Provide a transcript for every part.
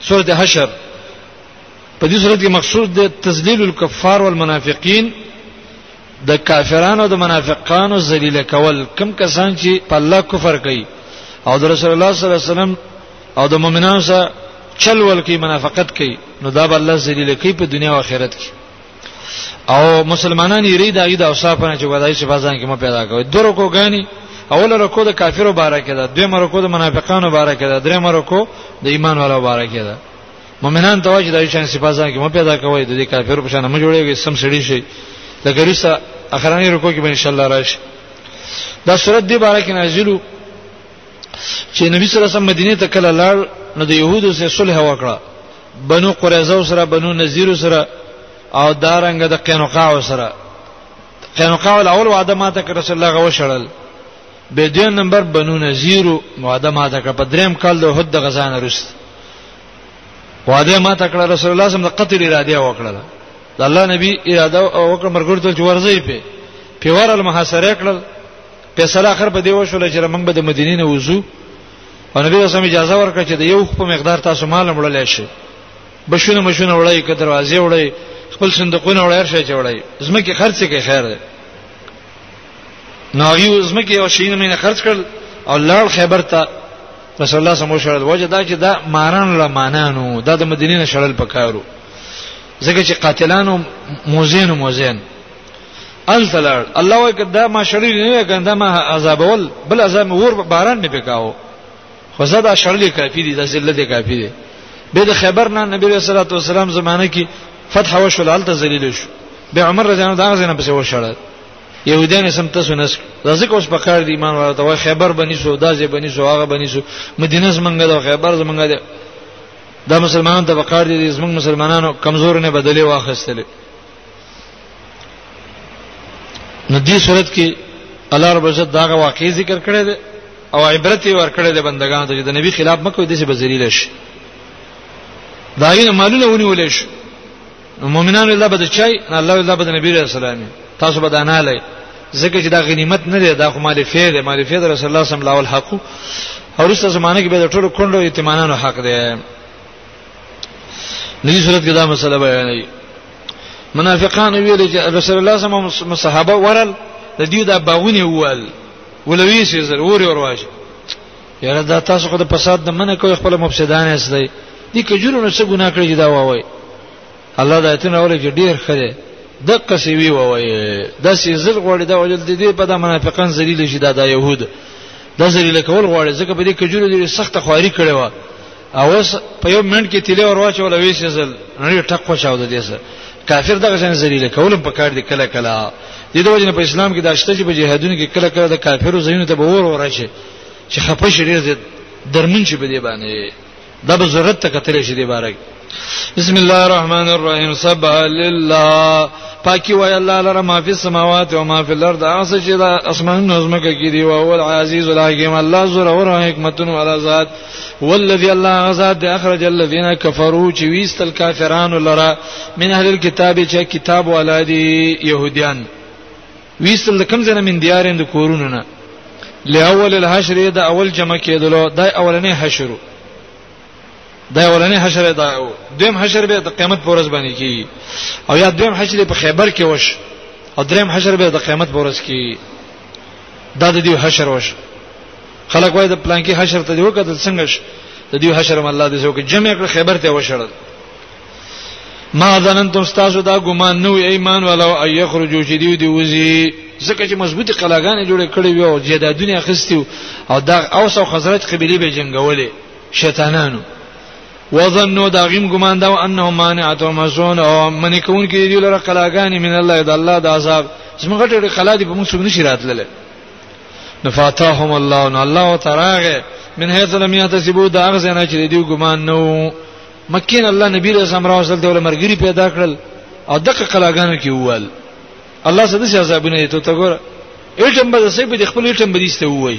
سورة حشر په دې صورت کې مقصود د تذلیل الکفار والمنافقین د کافرانو او د منافقانو ذلیل کول کم کسان چې په الله کفر کوي او د رسول الله صلی الله علیه وسلم او د مؤمنانو سره چل ول کوي منافقت کوي نو دا به الله ذلیل کوي په دنیا او آخرت کې او مسلمانان یې ری دغه د اوصاف نه چې ودای شي بازان کې مو پیدا کوي درو کو غانی اول رکو د کافرو باره کې ده دویم رکو د منافقانو باره کې ده دریم رکو د ایمان والو باره کې ده مؤمنان ته واجب د شان صفاتان کې مو پیدا کوي د کافرو په شان مو جوړيږي سم سړي شي د ګریسه اخرانی رکو کې به ان شاء الله راشي دا صورت دی باره کې نازلو چې نبی صلی الله علیه وسلم مدینه ته کله لاړ نو د يهودو سره صلح وکړه بنو قریظه سره بنو نذیر سره او دارنګ د قینقاع سره قینقاع الاول وعده ماته کړ رسول الله غو شړل به دې نمبر بنو نذیر وعده ماته کړ په دریم کال د حد غزان رست وعده ماته کړ رسول الله سم د قتل اراده وکړه د الله نبی اراده وکړه مرګور ته ورځي په پیور المحاصره کړل په سره اخر په دیو شول چې موږ به د مدینې نه وځو او نبی رسول الله اجازه ورکړه چې د یو په مقدار تاسو مال وړلای شئ بشونه مشونه وړای ک دروازې وړای خپل صندوقونه وړای شي چې وړای زمکه خرڅ کې خیر ده نو یو زمکه او شینه مینه خرڅ کړ او لاړ خیبر ته رسول الله صلی الله علیه وسلم وجه دا چې دا ماران له مانانو دا د مدینې نه شړل پکارو ځکه چې قاتلانو موزین موزین التلار الله وای کدا ما شړی نه کنده ما عذابول بل عذاب ور باران نه پکاو خو زدا شړلی کافی دي د ذلت کافی دي به د خیبر نه نبی رسول الله والسلام زمانه کې فتح وشو لالته ذلیل شو به عمر رضی الله عنه دغه پسې وشړل يهوديان سم تاسو نس رزق اوس په کار دي ایمان ورته وای خیبر بنی سو دازې بنی سو هغه بنی سو مدینه زمنګ دا خیبر زمنګ دا د مسلمانانو د بقار دي زمنګ مسلمانانو کمزور نه بدلې واخستلې نو دې صورت کې الله رب عزت داغه واقعي ذکر کړی دی او عبرت یې ورکړی دی بندگانو ته چې د نبی خلاف مکوې د څه بذلیل شي دا یې مالونه ونیول شي مؤمنانو الله بده چای الله الله بده نبی رسول الله تاسو به دانه لای ځکه چې دا غنیمت نه دی دا خو مال فیر دی مال فیر رسول الله صلی الله علیه وسلم او رسته زمانه کې به ټول کندو ایتمانانو حق دی نوی صورت کې دا مسله بیانوي منافقان ویل چې رسول الله صلی الله علیه وسلم صحابه ورل د دې دا باغونه وال ولوي شي زر اور اور واش یاره دا تاسو خو د فساد نه منه کوي خپل مفسدان اسلای دي کجورو نه څه ګناه کړی دا وای الله دا ایتونه ولې چې ډیر خره د قصې وی وای د سې زر غوړي دا وجل د دې په د منافقان ذلیل شي دا د يهود د ذلیل کول غوړي ځکه په دې کجورو دې سخت خواري کړي و اوس په یو منټ کې تیلې ور واچول وی چې زل نه ټک خو شاو د دې سره کافر دغه ځان ذلیل کولم په کار دی کله کله د دې وجه په اسلام کې دا شته چې په جهادونو کې کله کله د کافرو زینو ته به ور ورشي چې خپه شي ډیر درمن شي په دې باندې دا به ضرورت ته کتل شي دې بارک بسم الله الرحمن الرحیم سبح لله پاکی وای الله لره ما فی السماوات و ما فی الارض اس چې دا اسمان نظم کې دی او هو العزیز الحکیم الله زور او حکمتونو علی ذات والذي الله غزاد اخرج الذين كفروا چې ویستل کافرانو لرا من اهل الكتاب چې کتاب ولادي يهوديان ویستل کوم ځای من دیارند کورونو نه لاول الحشر دا اول جمع کېدلو دا اولنې حشر دا اولنې حشر دا دیم حشر به د قیامت پر ورځ باندې کی او یا دیم حشر په خیبر کې وش او دریم حشر به د قیامت پر ورځ کی دا د دې حشر وش خلک وای د پلان کې حشر ته دی وکړه څنګه ش د دې حشر مله الله دې سو کې جمع کړ خیبر ته وشړل ما ظننتم تاسو دا ګمان نو ایمان ولو اي خرجو چې دی دی وزي ځکه چې مضبوطی قلاګانې جوړې کړې وي او جیدادونه اخستي او دا اوس او خزرج قبيله به جنگولې شیطانانو وظنوا دا غیم ګمان دا انه مانعتهم مسون او منی کون کې دی لره کلاګانی من الله د الله د عذاب زموږ ټول کلا دی په موږ څنګه نشی راتلل نفاتهم الله ان الله تراغه من هیڅ لم یحتسبوا دا غزه نه چې دی ګمان نو مکین الله نبی رسول الله صلی الله علیه وسلم مرګری پیدا کړل او دغه کلاګانو کې ووال الله سده عذابونه ته تګور ایټم به سې په خپل ایټم به دې ست وای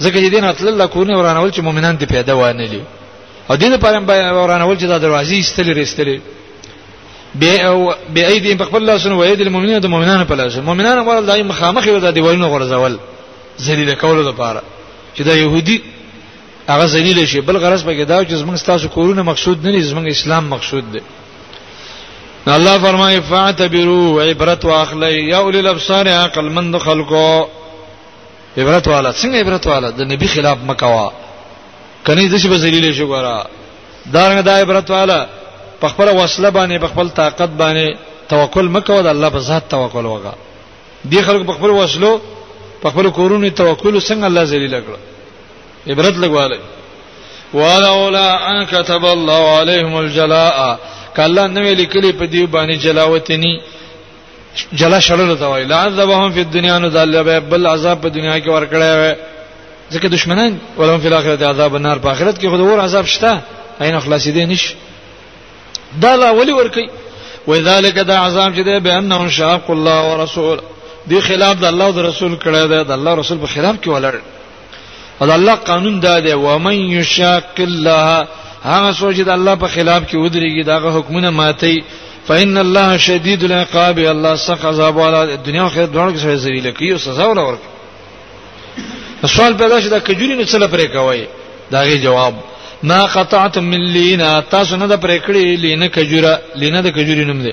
ځکه چې دین اتل الله کورنی ورانول چې مؤمنان دې پیدا وانه لي او دې لپاره ورانول چې دا دروازې استلې رستلې به ايدي په خپل لاسونو وې د مؤمنانو د مؤمنانو په لاسونو مؤمنانو غواړي دای مخامخ یو د دیوالونو غرزول ذلیل کول لپاره چې دا يهودي هغه ذلیل شي بل غرض پکې دا چې زمونږ تاسو کورونه مقصود نه دي زمونږ اسلام مقصود دی نو الله فرمایي فاعتبروا عبرت واخلي یا اولي الابصار عقل مند خلقو عبرت والا څنګه عبرت والا د نبی خلاف مکوا کني د شي په ذلیل شو ګره دارنګ دا عبرت والا په خپل وسله باندې په خپل طاقت باندې توکل مکو د الله په ذات توکل وکا دی خلک په خپل وسلو په خپل کورونو توکل څنګه الله ذلیل کړ عبرت لګواله ولولا ان كتب الله عليهم الجلاء کله نو لیکلی په دی باندې جلاوتنی جلا شړل ته وای لعذبهم فی الدنیا نو ذلبه بل عذاب په دنیا کې ور کړی وای ځکه دشمنان ولهم فی الاخرت عذاب النار په اخرت کې خود ور عذاب شته عین خلاصې دي نش دا لا ولی ور کوي وذالک دا عذاب چې ده به انهم شاق الله ورسول دی خلاف د الله او رسول کړه ده د الله رسول په خلاف کې ولر او الله قانون دا دی و من یشاق الله هغه سوچ د الله په خلاف کې ودرېږي داغه حکمونه ماتي فإن الله شدید العقاب الله سخت عذاب والا دنیا او آخرت دواړو کې سره ذلیل کوي او سزا ولا ورکړي سوال پیدا شي دا کجوري نه څل پرې کوي داغه جواب ما قطعتم من لینا تاسو نه د پرکړې لینه کجوره لینه د کجوري نوم دی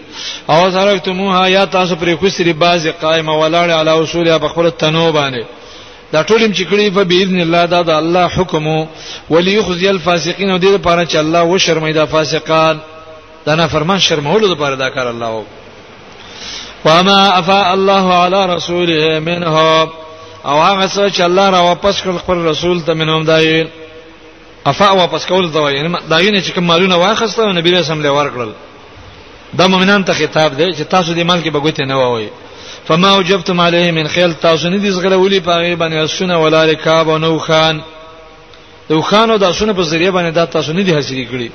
او زرکتموها یا تاسو پرې کوسری باز قائمه ولاړ علی اصول یا بخبر تنو باندې دا ټول هم چې کړی په باذن الله دا د الله حکم وليخزي الفاسقين او دې لپاره چې الله و شرمای دا فاسقان دا نه فرمان شرمولو لپاره دا کار الله وو وما افا الله على رسوله منه او هغه څه چې الله را واپس کړ خپل رسول ته منهم دایې افا واپس کول دا وایي دا غینه چې کوم مالونه واخسته او نبی رسول الله ورکړل دا مؤمنان ته خطاب دی چې تاسو دې مال کې بغوته نه وایي فما وجبتم علیه من خیل تاسو نه دې زغله ولي پاغه باندې اسونه ولا رکاب او نو خان نو خان او د اسونه په ذریعہ باندې دا تاسو نه دي حاصل کړی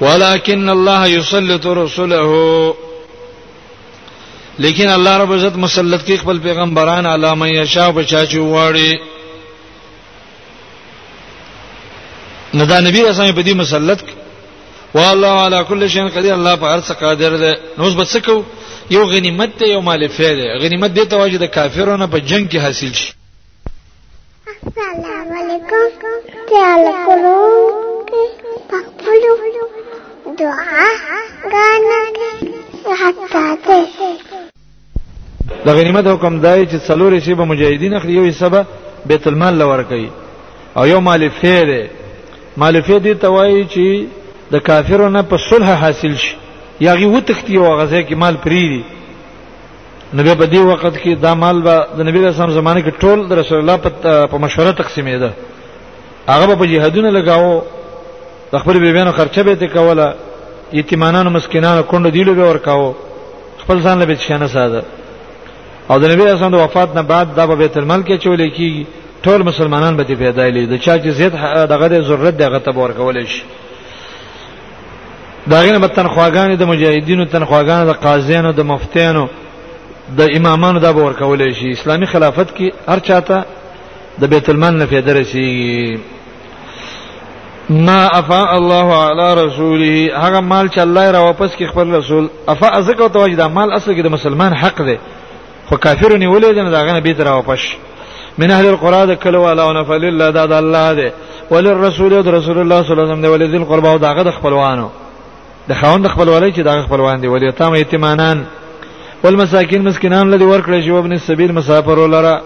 ولكن الله يسلط رسله لیکن الله رب عزت مسلط کی خپل پیغمبران علامه یشا بچا چوغاړي نو دا نبی رسول الله په دې مسلط والله علی کل شیء قدیر الله په هر څه قادر دی نو بس کو یو غنیمت دی یو مال فعل دی غنیمت دی ته واجب د کافرونو په جنگ کې حاصل شي السلام علیکم تعال کولو پخپلو دعا غانا حتا ته د غنیمت حکم دای چې څلور شی به مجاهدین اخلي یو حصہ به بیت المال لور کوي او یو مال فیر مال فیر دي توای چې د کافرو نه په صلح حاصل شي یا غي وتختی او غزه کې مال پری دي نبی په دې وخت کې دا مال به د نبی رسول زمانه کې ټول د رسول الله په مشوره تقسیمېده هغه په جهادونه لگاو د خپل بیبيانو خرچه به ته کوله یتیمانانو مسکینانو کونډو دیلو به ورکاو خپل ځان له بچانه ساده او د نبی اسلام د وفات نه بعد دا به بیت المال کې چولې کیږي ټول مسلمانان به دې پیدا لې د چا چې زید دغه د ضرورت دغه ته ورکول شي دا غینه به تنخواګانې د مجاهدینو تنخواګانې د قاضیانو د مفتیانو د امامانو دا به ورکول شي اسلامي خلافت کې هر چاته د بیت المال نه فائدہ رسیږي ما افا الله علی رسوله هغه مال چې الله را واپس کی خپل رسول افا ازکه توجه دا مال اصل کې د مسلمان حق دی خو کافر نیولې ده دا غنه بیت را واپس من اهل القرى د کلو والا او نفل الله دا د الله دی وللرسول او رسول الله صلی الله علیه وسلم دی ولذل قربا او داغه د خپلوانو د خوند خپلوالي چې داغه خپلوان دی ولې تام یتیمانان والمساکین مسکینان لدی ورکړی شو ابن السبیل مسافر ولره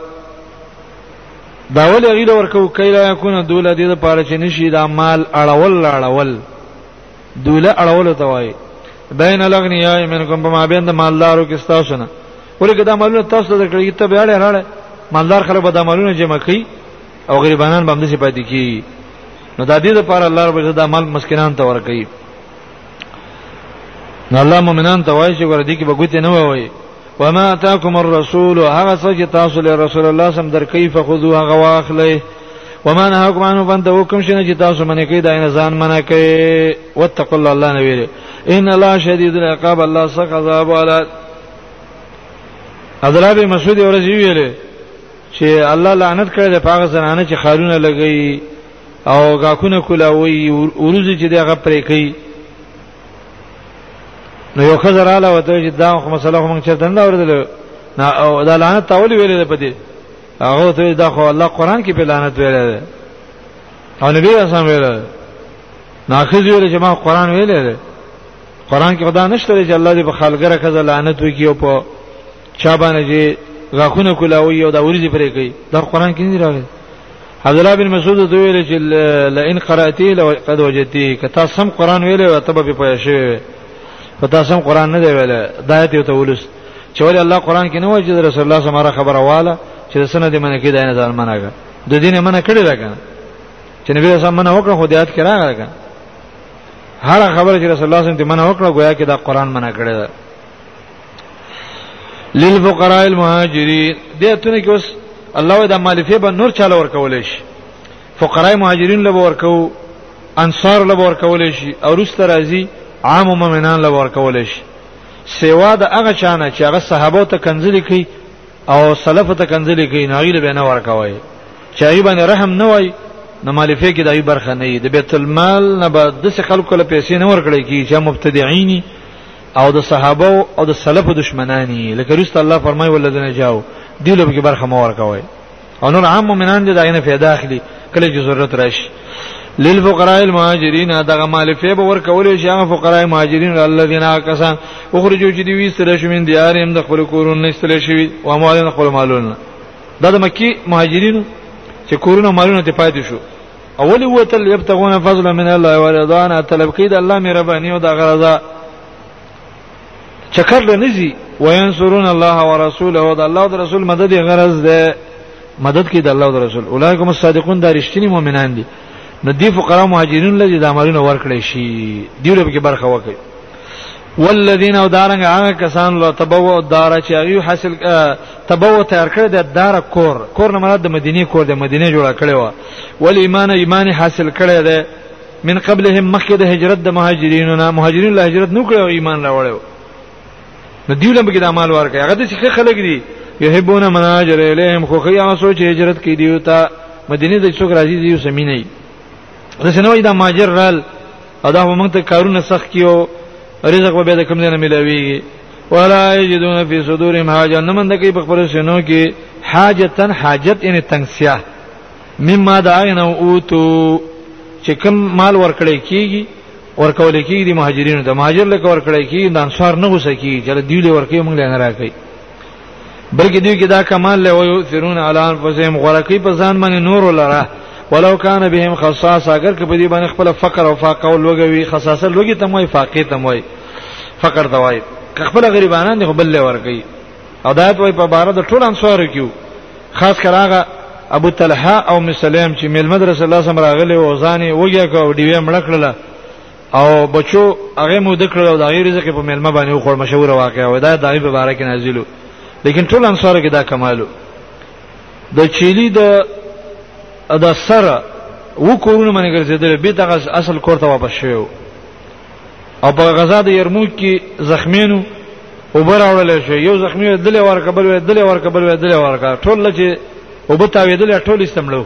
دا ولې غیل ورکو کایلا یکونه دوله دې لپاره چې نشي دا مال اړول اړول دوله اړول ته وای بین الاغنیاء منکم بما بین د مالدارو کې تاسو نه ولکه دا مالونه تاسو ته کړی ته به اړه راړه مالدار خلک به دا مالونه جمع کوي او غریبانان به هم دې پاتې کی نو دا دې لپاره الله رب عزت دا مال مسکینان ته ور کوي نو الله مؤمنان ته وایي چې ور دي کې بغوت نه وایي وما اتاكم الرسول هغه څه چې تاسو له رسول الله سم در کیف خذو هغه واخلئ وما نهاكم عنه فانتهوا کوم شنه چې تاسو منې کوي دا نه ځان منې کوي واتقوا الله الله نه ویلي ان الله شدید العقاب الله سخت عذاب والا عذاب مسعود ورځي ویلي چې الله لعنت کړی د پاغه زنانه چې خالونه لګي او غاکونه کولاوي ورځي چې دغه پرې کوي نو یو خزر اعلی وته چې دا خو مسله هم چې دنده اوردل نه او دا لعنت تاول ویلې په دې هغه ته دا خو الله قران کې په لعنت ویلې ده او نبی اسلام ویلې ناخذ ویلې چې ما قران ویلې ده قران کې خدا نشته چې الله دې په خلګره خزر لعنت وکي او په چا باندې چې غاخونه کولاوي او دا ورځي پرې کوي دا قران کې نه راغلی عبد الله بن مسعود دوی ویل چې لئن قرأتي لو قد وجدتي کته سم قران ویل او تبه په پوهه شوی پتا سم قران نه دی ویل دایت یو تولس چې ول الله قران کې نه وایي چې رسول الله صلی الله علیه خبره واله چې سند منه کې داینه ځان مناګه د دینه منه کړی راکنه چې نبی رسول منه وکړه خو دیات کرا راکنه هر خبره چې رسول الله صلی الله علیه وسلم منه وکړه گویا کې دا قران منه کړی للفقراء المهاجرين دې اتونه کې اوس الله دا مالفه به نور چاله ور کولې شي فقراء مهاجرین له ور کو انصار له ور کولې شي او رست راځي عام مؤمنان له ور کولې شي سیوا د هغه چانه چې هغه صحابه ته کنځلې کوي او سلف ته کنځلې کوي نه غیله به نه ور کوي چای باندې رحم نه وای نو مالفه کې دای برخه نه دی د بیت المال نه به د خلکو له پیسې نه ورکړي کی چې مبتدعين او د صحابه او د سلف دشمنانی لکه رسول الله فرمایي ولذین جاو دی له به برخه مور کوي او نور عام مؤمنان دې دغه نه فائدہ اخلي کله چې ضرورت راشي للفقراء المهاجرین دغه مال فی به ور کولې شي هغه فقراء مهاجرین الذين کسان اخرجوا چې دی وی سره شومین دیارهم د خپل کورونو نشتل شي او اموالن خپل مالونه دا د مکی مهاجرینو چې کورونه مالونه ته پاتې شو اولی وتل یبتغون فضلا من الله ورضوانا طلب کید الله مهرباني او د غرضا چکر لنزي وینصرون الله ورسوله او د الله او رسول مدد غرض ده مدد کید الله او رسول اولایکم الصادقون دا رښتینی مؤمنان دي نو دی فقرا مهاجرین لږه د عملونو ورکړي شي دیو لږه برخه وکړي والذین او دارنګ هغه کسان لو تبو دار چې هغه حاصل تبو تیار کړی د دار کور کور نه مراد د مدینه کور د مدینه جوړ کړی و ول ایمان ایمان حاصل کړی دی من قبلهم مخکې د هجرت د مهاجرینو نه مهاجرین له هجرت نو کړو ایمان راوړل نو دیو لم کې د اعمال ورکړي هغه د څه خلک دي یحبون مناجر الیهم خو خیا سوچ هجرت کې دیو ته مدینه د څوک راځي دیو سمینه نه دا ماجر رال او دا موږ ته کارونه سخت کیو رزق به د کوم ځای نه ملويږي ولا یجدون فی صدورهم حاجه نه مند کوي په خپل شنو کې حاجتن حاجت یعنی تنگسیا مما داین او اوتو چې کم مال ورکړی کیږي ورکول کیږي د مهاجرینو د مهاجر لکه ورکړی کیږي د انصار نه غوسه کیږي چې دیو له ورکې موږ نه راکړي بلکې دوی کې دا کمال له ویو ثرون علی انفسهم غرقی په ځان باندې نور لره ولو کان بهم خصاص اگر که په دې باندې خپل فقر او فاقه او لوګوي خصاصه لوګي ته موي فاقه ته موي فقر ته وای خپل غریبانان دی خپل لور کوي او دا په په بار د ټول انصار کیو خاص کر هغه ابو طلحه او مسلم چې مل مدرسه الله سم راغلی او ځاني وګیا کو ډیوې مړکړه او بچو هغه مو د کړو د غیر رزق په ملما باندې خو مشهور واقعا و دا دغه په باره کې نازلو لیکن ټول انصار کې دا کمالو د چيلي د د سره و کورونه باندې ګرځیدل به دغه اصل کور ته واپس شوو او په غزا د یرموک کې زخمینو وبر اورل شو یو زخمی دلې ورکبل وې دلې ورکبل وې دلې ورکا ټول چې وبتاوې دلې ټول استملو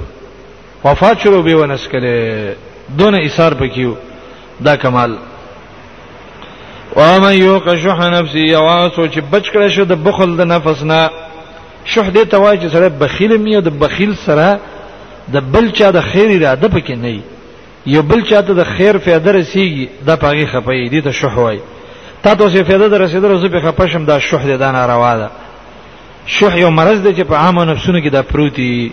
وفات شروع به ونس کله دون ایثار پکیو دا کمال ومن یوق شح نفسی یوا سوچ بچ کړه شو د بخل د نفس نه شح دې توای چې سره بخیل میو د بخیل سره د بل چا د خیر اراده پکې نه یو بل چا ته د خیر فایده رسیږي دا پاګه خپې دي ته شح وای تا ته څه فایده در رسیدره زه په خپشم دا شح دې دا ناروا ده شح یو مرض دی چې په عامه نفسونو کې دا پروتي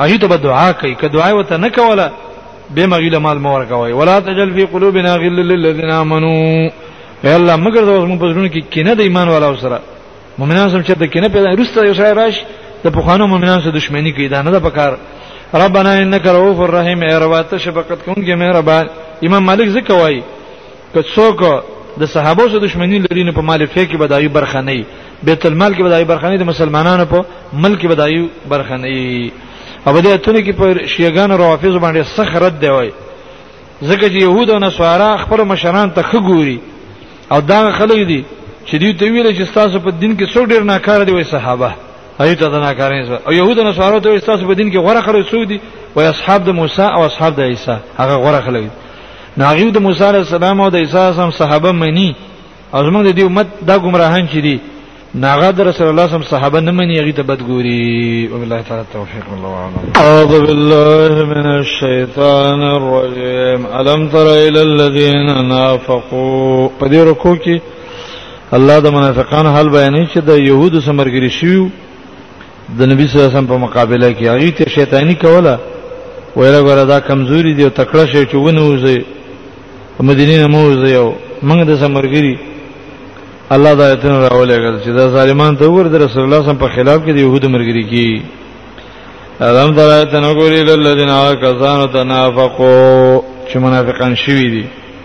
هغه ته به دعا کوي که دعا وته نه کوله به مغیله مال مور کوي ولا تجل فی قلوبنا غل للذین آمنوا اے الله مگر دا موږ په ژوند کې کینه د ایمان والا سره مؤمنان سم چې د کینه پیدا رسته یو شای راش د پخوانو مؤمنان سره دښمنی کوي دا نه ده پکار ربنا انک رؤوف الرحیم اے رب ته شفقت کوونکی مهربان امام مالک زکه وایي که څوک د صحابه سره دښمنی لري نه په مال فی کې بدایي برخه نه بیت المال کې بدایي برخه نه د مسلمانانو په ملک کې بدایي برخه نه او دې اتنه کې په شیعاګان او روافض باندې سخت رد دی وای ځکه چې يهود او نصارا خپل مشران ته خګوري او دا خلک دي چې دوی ته ویل چې تاسو په دین کې څو ډیر ناکاره دي وای صحابه ایو ته نه کارین سو او يهود نه سوارو ته تاسو په دین کې غوړه خلک سو دي او اصحاب د موسی او اصحاب د عیسی هغه غوړه خلک ناغیو د موسی علی السلام او د عیسی سم صحابه منی او زمونږ د دې امت دا گمراهان چي دي ناغه در رسول الله سم صحابه نه مني هغه ته بدګوري او الله تعالی توفیق الله اعلم اعوذ بالله من الشیطان الرجیم الم تر الى الذين نافقوا په دې رکو کې الله د منافقانو حال بیانوي چې د يهودو سمرګري شیو د نبی صلی الله علیه وسلم په مقابله کې هغه ته شیطانی کوله ویره غره دا کمزوري دی او تکړه شي چې ونوځي مدینه نه موځي او موږ د سمرګري الله دا ایتونه راولېګل چې دا ظالمان ته ور د رسول الله سم په خلاف کې د يهودو مرګري کی ادم درایت نګوري للذین آکسانو تنافقو چې منافقان شوي دي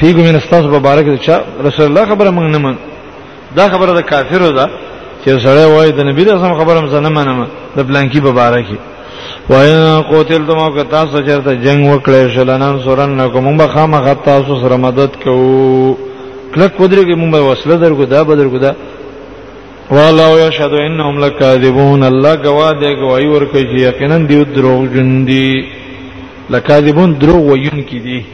فیګو من استاس مبارک چې رسول الله خبره موږ نه من دا خبره د کافرو ده چې سره وای د نبی رسول خبره موږ نه منم د بلانکی مبارک وای قوتل تمو که تاسو چرته جنگ وکړې شلنان سورن نه کوم به خامخ تاسو سره مدد کوو کلک ودرې کې موږ وسله درکو دا بدر کو دا والله یشهد انهم لکاذبون الله گواه دی گواہی ورکړي چې یقینا دیو دروغ جن دي لکاذبون دروغ ویون کې دي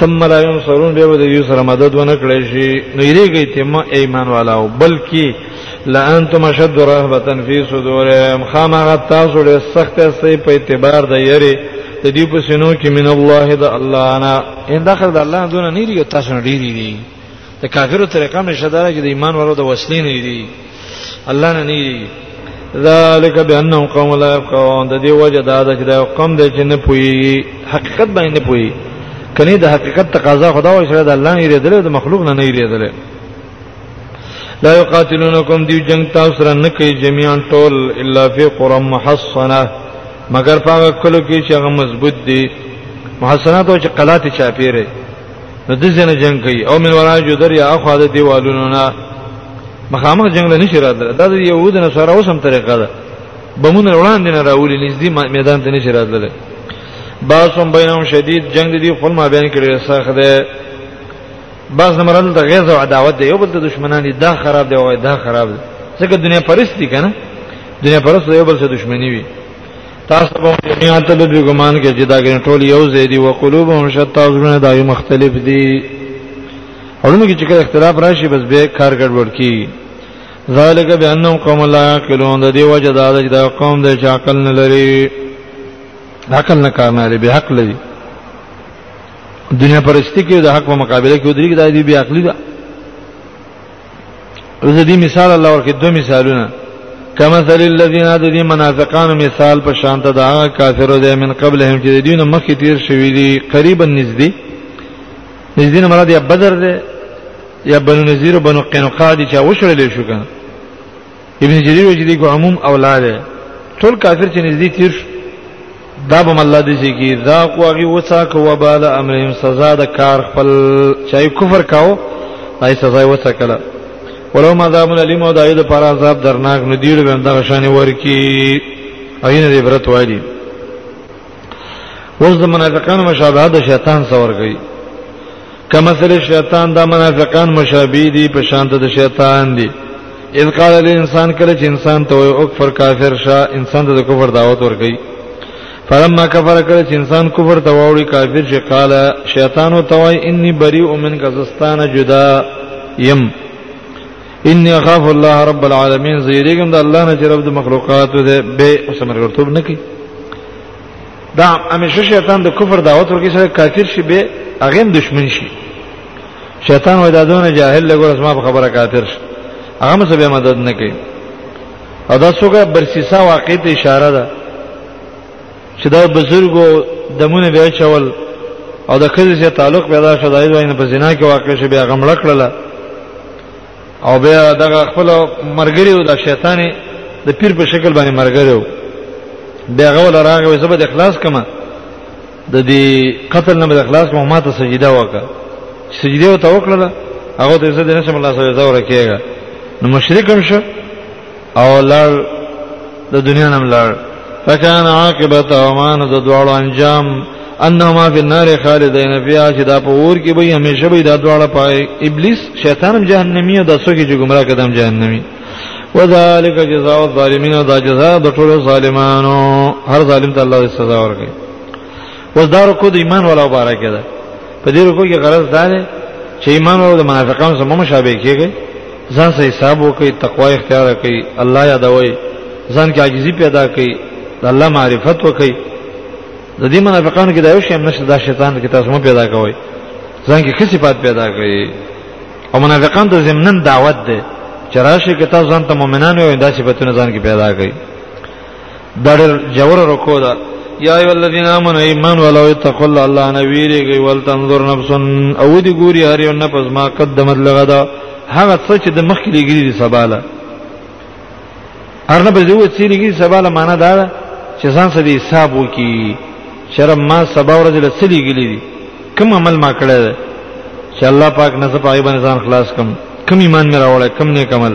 ثم لا ينصرون به د یو سره مدد ونه کړی شي نو یریږي ته ما ایمان والاو بلکې لانتم شد رهبتن فی صدورهم خامغه تاسو له سخت سي په اعتبار د یری د دې په سينو کې من الله د الله انا ان داخل د الله دونه نه لري تاسو نه ډیری دي د کافرو طریقه مشه دا چې د ایمان ورو د وسلې نه دي الله نه نه دي ذالک بانه قوم لا يفقهون د دې وجه دا ده چې دا قوم د چې نه پوي حقیقت باندې نه پوي کني د حقیقت تقاضا خدا او شر د الله نه ریدل د مخلوق نه نه ریدل لا يقاتلونكم دی جنگ تاسو سره نه کوي جميعا ټول الا في قرى محصنه مگر پاګه کلو کې چې هغه مضبوط دي محصنات او چې قلات چاپیره نو د ځنه جنگ کوي او من ورا جدر یا اخو د دیوالونو نه مخامخ جنگ نه نشي راتله دا د يهود نه سره اوسم طریقه ده بمونه وړاندې نه راولي نږدې میدان ته نشي راتله باسم بینهم شدید جنگ دی خپل ما بیان کړی سخت ده باز نه مرل د غیظ او عداوت دی یو بل د دشمنان دي دا خراب دی او دا خراب دی ځکه دنیا پرستی کنه دنیا پرست یو بل سره دشمنی وي تاسو به دنیا ته به ګمان کې چې دا ګن ټول یو ځای دی او قلوبهم شتا زونه دای مختلف دي اورنه کې چې اختلاف راشي بس به کار ګډوډ کی ذالک بانهم قوم لا یعقلون د دې وجه دا چې دا قوم د عقل نه لري عقل نه کار نه لري به حق لري دنیا پرستی کې د حق په مقابله کې ودرېږي دا دې بیا عقلی ده اوس دې مثال الله ورکه دوه مثالونه کما ذل الذين ادي منافقان مثال په شان ته دا کافرو دې من قبلهم چې دین مخکې تیر شوی دي قریبا نږدې نږدې نه مراد یا بدر دې یا بنو نذیر بنو قینقاع دي چې وشړل شو کنه ابن جرير وجه دي کو عموم اولاد ټول کافر چې نږدې تیر دا به الله دې چې کی دا قواغي وڅا کو وبال امرهم سزا د کار خپل چای کفر کاو دای سزا وڅا کړه ولو ما ذاب العلم او دای د پر عذاب درناک ندیړ وند غشانې ورکی اينه دې برت وایي اوس د منافقانو مشابهت د شیطان سره کوي کما سره شیطان د منافقان مشابه دي په شان د شیطان دي اذ قال الانسان کله چې انسان ته وي او کفر کافر شه انسان ته د کفر دعوت ورکړي فلما کفر کله چې انسان کفر ته ووري کافر شي قال شیطان او توي اني بريء منك زستانه جدا يم انی اخاف الله رب العالمین زیریګم د الله نه چې رب د مخلوقات دې به سمر ورتوب نکي دا همیشه شیطان د کفر دعوت ورکی سره کافر شي به هغه دشمن شي شیطان وای دا دونه جاهل لګور اسما په خبره کافر شي هغه مې به مدد نکي او دا څوګه برسیسا واقع ته اشاره ده چې دا بزرګو دمونه به چول او د خځې سره تعلق پیدا شو دای دوی نه په زنا کې واقع شي بیا غمړ کړل او بیا دغه خپل مرګري او د شیطان د پیر په شکل باندې مرګري وو بیا غول راغی او زبد اخلاص کما د دې قتل نه د اخلاص کوم ماته سجده وکړه سجده او توکل هغه ته زه د نشم الله سره زور کېږي نو مشرک هم شو او لړ د دنیا نم لړ فکان عاقبت او مان د دواړو انجام انهما فی النار خالدین فیها چې دا په اور کې به همیشه به دا دواړه پای ابلیس شیطان هم جهنمی او د سوګي چې گمراه کدم جهنمی وذالک جزاء الظالمین دا جزاء د ټولو ظالمانو هر ظالم ته الله سزا ورکړي اوس دا رکو د ایمان ولا مبارک ده په دې رکو کې غرض دا ده چې ایمان او د منافقانو سره مشابه کېږي ځان سره حساب وکړي تقوا اختیار کړي الله یادوي ځان کې عاجزي پیدا کړي الله معرفت وکړي د دې منافقانو کې دا یو شی هم نشته دا شیطان کې تاسو مو پیدا کوي ځان کې خصي پات پیدا کړي او منافقان د زمنن دعوت ده چې راشي کې تاسو ځان ته مؤمنان وي دا صفاتونه ځان کې پیدا کړي دا ډېر جوړ رکو ده یا ای الذین آمنوا ایمان ولو اتقوا الله الله نویریږي ول تنظر نفس او دی ګوري هر یو نفس ما قدمت لغه دا هغه څه چې د مخکې لګیږي دي سباله ارنه به زه وڅې لګیږي سباله معنا دا ده چې ځان سره حساب وکي شرم ما سبا ورځ له څه لګیږي دي کوم عمل ما کړی دی چې الله پاک نه زه پای باندې ځان خلاص کم کم ایمان مې راوړی کم نیک عمل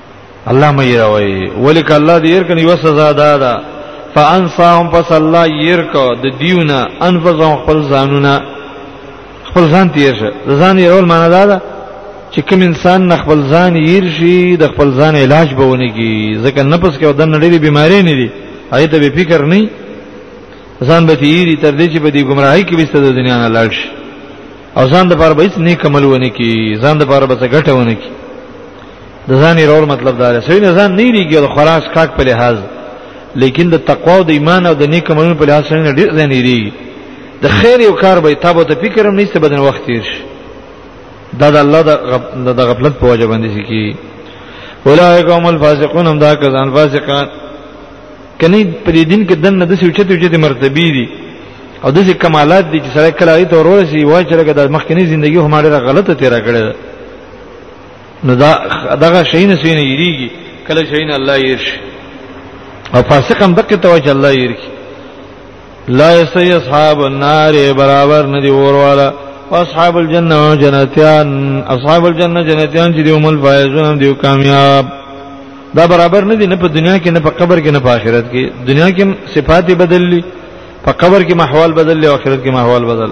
الله مې راوي ولیک الله دې ير کني وسزا دا ده فانساهم پس الله ير کو د دیونه انفسهم خپل ځانونه خپل ځان تیر شه ځان یې اول معنا دا ده چې کوم انسان نه خپل ځان ير شي د خپل ځان علاج به ونی کی ځکه نفس کې ودن ډېری بيماري نه دي هغه ته به فکر نه ځان به تیری تر دې چې به دې گمراهي کې وسته د دنیا نه لاړ شي او ځان د پاره به هیڅ نیک عمل ونه کی ځان د پاره به څه ګټه ونه کی د ځان رول مطلب دا دی سړی نه ځان نه ریږي د خراس کاک په لحاظ لیکن د تقوا او د ایمان او د نیک عملونو په لحاظ سړی نه ډیر ځان ریږي د خیر یو کار به تابو ته فکر هم نشته بدن وخت تیر شي دا د الله د غفلت په وجه باندې شي کی اولئک هم الفاسقون هم دا کسان فاسقان کني په دې دین کې دنه د سوچته وجه د مرتبه دي او دغه کمالات دي چې سره کله ایت ورورسي وای چې لکه د مخکنی ژوندۍ هم ډیره غلطه تیرا کړې نو دا دغه شي نه سینې یریږي کله شي نه الله یې شي او فاسق هم دغه ته وجه الله یې شي لا یستی اصحاب النار برابر ندی وروالا اصحاب الجنه جنتیان اصحاب الجنه جنتیان چې دیوم الفائزون دیو کامیاب دا برابر ندی نه په دنیا کې نه په قبر کې نه په آخرت کې دنیا کې صفات بدللی په قبر کې محوال بدل او آخرت کې محوال بدل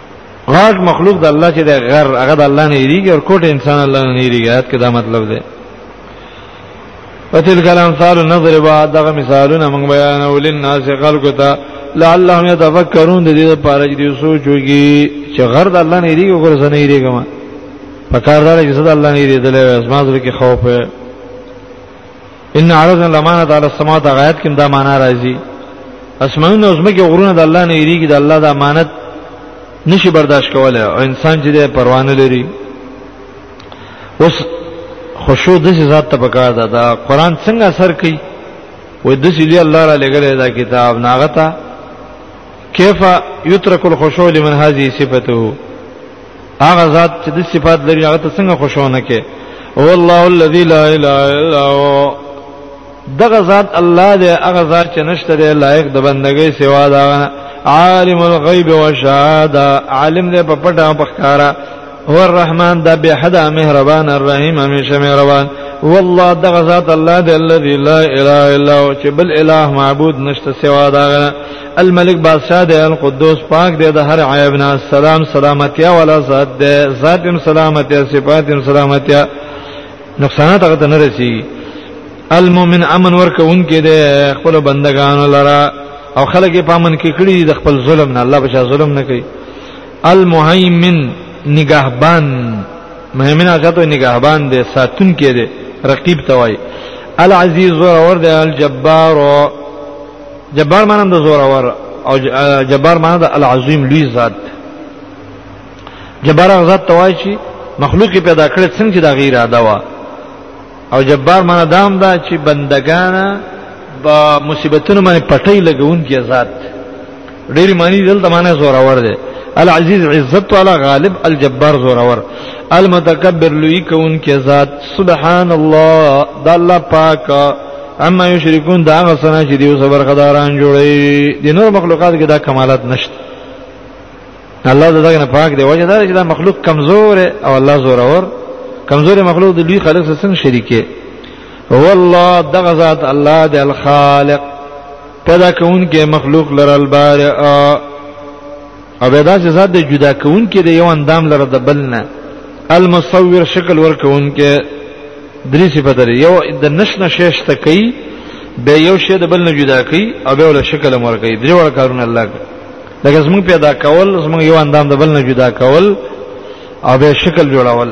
غاټ مخلوق د الله چې د غر هغه د الله نه یریږي او کوټ انسان الله نه یریږي آیات کې دا مطلب دی وتلک الامثال نضربا دغه مثالونه موږ بیانو للناس خلقو ته لعلهم يتفکرون د دې لپاره چې سوچ وکړي چې غر د الله نه یریږي او ګرځنه یریږي ما په کار دار چې صد الله نه یریدل اسماء ذکر خوف ان عرضنا الامانه على السماوات غایت کې دا معنا راځي اسمانونه او زمکه غرونه د الله نه یریږي د الله د امانت نشي برداشت کوله او انسان چې د پروانه لري اوس خشوع د ذات ته پکار ده دا قران څنګه اثر کوي وې د سلی الله را لګره دا کتاب ناغتا کیف یترک الخشوع لمن هذه صفته هغه ذات چې د صفات لري هغه ته څنګه خوشونه کې او الله الذي لا اله الا هو دغه ذات الله دی هغه ذات چې نشته دی لایق د بندګۍ سوا دا عالم الغیب والشهاده عالم دی په پټه او په ښکارا هو الرحمن دا به حدا مهربان الرحیم همیشه مهربان والله دغه ذات الله دی الذي لا اله الا هو چې بل اله معبود نشته سوا دا الملک بادشاہ دی القدوس پاک دی د هر عیب نه سلام سلامتیا ولا ذات دی ذات هم سلامتیا صفات هم سلامتیا نقصانات هغه ته نه رسی المؤمن امن ورکون کې دی خپل بندگانو لرا او خلک په امن کې کړی د خپل ظلم نه الله بچا ظلم نه کوي المهیمن نگهبان مهمن هغه ته نگهبان دی ساتون کې دی رقیب توای العزیز ور ور دی الجبار جبار معنی د زور اور او جبار معنی د العظیم لوی ذات جبار هغه ذات توای چی مخلوق پیدا کړی څنګه چې دا غیر ادا وا او جبار معنی دام دا چې بندگان با مصیبتونو باندې پټي لګون کې ذات ډېر معنی دلته معنی زور اور دی العزیز عزت والا غالب الجبار زور اور المتکبر لوی کون کې ذات سبحان الله د الله پاک اما یشرکون دا غسنا چې دیو صبر خداران جوړي د نور مخلوقات کې دا کمالات نشته الله دغه نه پاک دی وجه دا چې دا مخلوق کمزور او الله زور اور کمزور مخلوق د لوی خالق سره څنګه شریکه هو الله دغه ذات الله د الخالق پیدا کون کې مخلوق لره البارئ او به داسې ذات د جدا کون کې د یو اندام لره د بل نه المصور شکل ور کون کې درې صفات لري یو د نشنه شیش ته کوي به یو شی د بل نه جدا کوي او به ول شکل مور کوي درې ور کارونه الله کوي لکه زمون پیدا کول زمون یو اندام د بل نه جدا کول او به شکل جوړول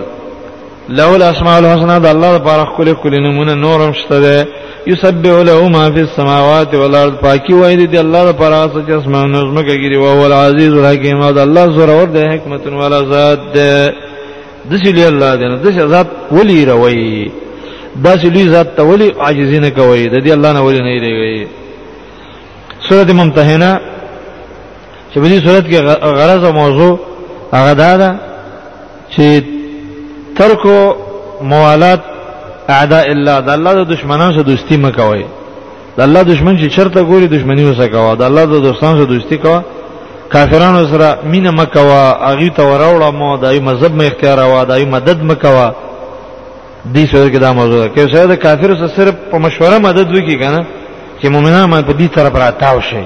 له الاسماء الحسنا د الله لپاره خپل خپل نمونه نورم شته ده یسبح له ما فی السماوات والارض پاکی وای دی الله لپاره چې اسمان نظم کوي او هو العزیز الحکیم او الله زور اور ده حکمت والا ذات ده د شي له الله ده د شي ذات ولی روي د شي له ذات ته ولی عاجزین کوي د دې الله نه ولی نه دی سورته ممتحنه چې په دې سورته کې غرض او موضوع هغه دا ده چې ترکو موالات اعداء الله د الله د دشمنانو سره دوستی مکوئ د الله دشمن چې چرته ګوري دشمنی وسه کوا د الله د دوستانو سره دوستی کوا کافرانو سره مینه مکوا اغي ته وراوړه مو دای مذهب مې اختیار وا دای مدد مکوا دې سره کې دا موضوع ده که سره د کافر سره صرف په مشوره مدد وکي کنه چې مؤمنان باندې په دې طرف راتاو شي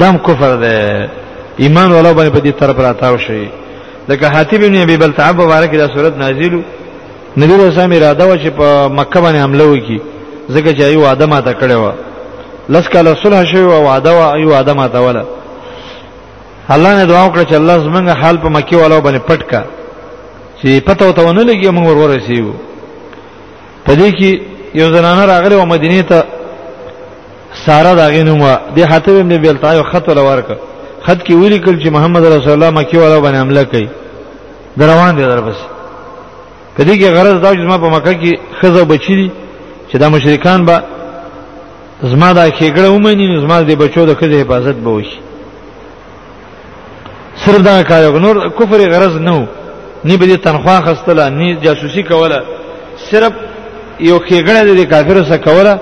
دم کفر ده ایمان ولا باندې په دې طرف راتاو شي لکه حاتب ابن ابي بلتعب مبارک دا صورت نازلو نبی رسول الله اراده و چې په مکه باندې حمله وکړي ځکه چې ایو وعده ماته کړې و لس کاله صلح شوی او وعده و ایو وعده ماته ولا الله نه دعا وکړه چې الله زمونږ حال په مکه والو باندې پټ کا چې پته وته ونه لګي موږ ورور رسیو په دې کې یو زنانه راغله او مدینه ته ساره دا غینومه د حاتب ابن بیلتا یو خط ولا ورک خط کې ویل کل چې محمد رسول الله مکی والا باندې حمله کوي دروان دي در پس په دې کې غرض دا چې ما په مکه کې خزه بچی دي چې دا مشرکان به زما دا کېګړه ومني نو زما د بچو د خزه حفاظت به وشي صرف دا کار نور کفر غرض نه و نی به تنخواه خستله نی جاسوسي کوله صرف یو کېګړه د کافرو سره کوله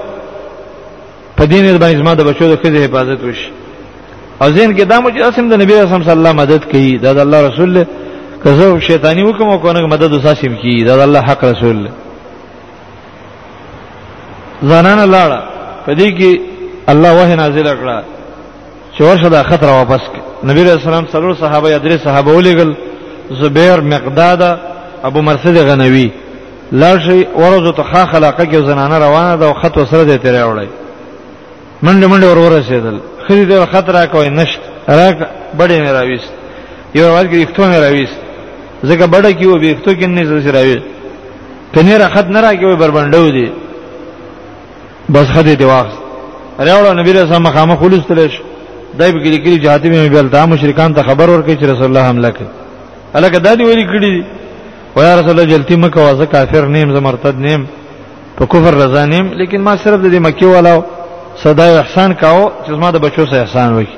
په دین باندې زما د بچو د خزه حفاظت وشي او زین کې دا مو چې اسم د نبی رسول صلی الله مدد کوي دا د الله رسول له کزو شیطانی حکم او کونه مدد وساسم کی دا د الله حق رسول له زنان لاړه په دې کې الله وه نازل کړه چې ورشه دا خطر واپس نبی رسول سلام څلور صحابه یا درې صحابه ولېګل زبیر مقداد ابو مرثد غنوی لارشي ورځو ته خا خلاقه کې زنانه روانه ده او خط وسره دې تیرې وړي منډه منډه ور ورسېدل خدي دې خطر راکوي نشت راک بډې نه راويست یو ورځ کې یختو نه راويست ځکه بډه کې و به یختو کې نه زړه راوي کنيره خط نه راکوي بربندو دي بس خدای دی واخ راوړ نبی رسول الله مخامخ ولستل شي دای په کې کې جهاتي مې بل دا مشرکان ته خبر ورکړي چې رسول الله حمله کوي الکه دا دی ویل کړی و یا رسول الله جلتی مکه وازه کافر نیم زه مرتد نیم په کفر رضا نیم لیکن ما صرف د مکی والا صدا احسان کاو چې ما د بچو سره احسان وکړي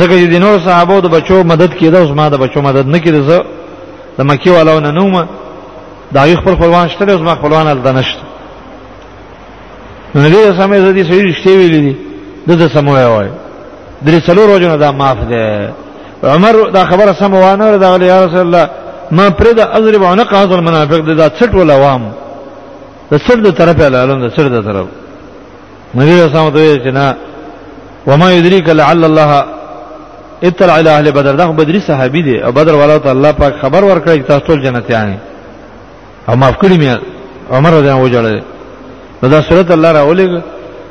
ځکه چې د نور صحابه د بچو مدد کیده اوس ما د بچو مدد نه کیده زه د مکی والو نه نوم دا یو خپل خپلوان شته اوس ما خپلوان ال دنشته نو دې سمې زدي سړي رښتې ویلې دي دغه سموي وای درې څلور ورځې دا معاف ده عمر دا خبره سم وانه دا غلی یا رسول الله ما پرې دا اضرب عنق هذا المنافق دا څټ ولا وام د سر د طرفه لاله د سر د طرف نبی اسلام ته ویل چې نه وما يدريك لعل الله اطلع الى اهل بدر دا بدري صحابي دي او بدر والا ته الله پاک خبر ورکړي چې تاسو ټول جنتیان او معاف کړی مې عمر رضی الله وجړل نو دا صورت الله راولې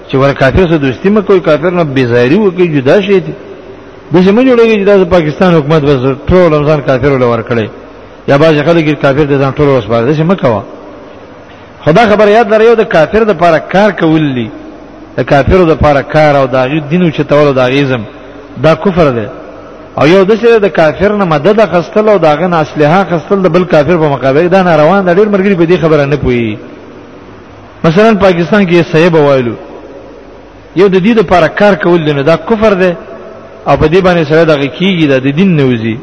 چې ور کافر سره دوستی مې کوئی کافر نه بیزاری وکي جدا شي دي د سیمه جوړیږي چې د پاکستان حکومت بس ټول رمضان کافر ولور کړي یا باز خلک کافر دي ځان ټول وسپاره د سیمه کوا خدا خبر یاد لري یو د کافر د لپاره کار کول دي د کافرو د لپاره کار او د هغه دینو چې تولو د غیزم دا کفر دی او یو د سره د کافر نه مدد خستل او داغه نه اسلحه خستل د بل کافر په مقابله دا نه روان د ډیر مرګري په دې خبره نه پوي مثلا پاکستان کې صاحب وایلو یو د دې لپاره کار کول نه دا کفر دی او په دې باندې سره دغه کیږي د دین نوځي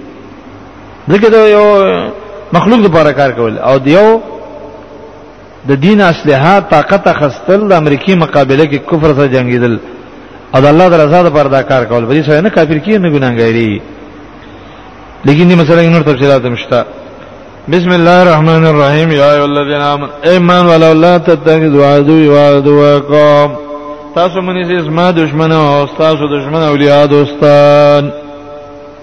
ځکه دا یو مخلوق لپاره کار کول او دیو د دین اصلها طاقت خستل د امریکای مقابله کې کفر سره جنگیدل او د الله درزا د پر دا کار کول بری سره نه کافر کی نه ګناګاری لیکن دې مسله نور تفصيلات مشتا بسم الله الرحمن الرحیم یا ایه الذین آمنوا ایمان ولا لا تتخذوا عدو وعدوکم تاسو منی زما دشمن او تاسو دشمن اولیاء دوستان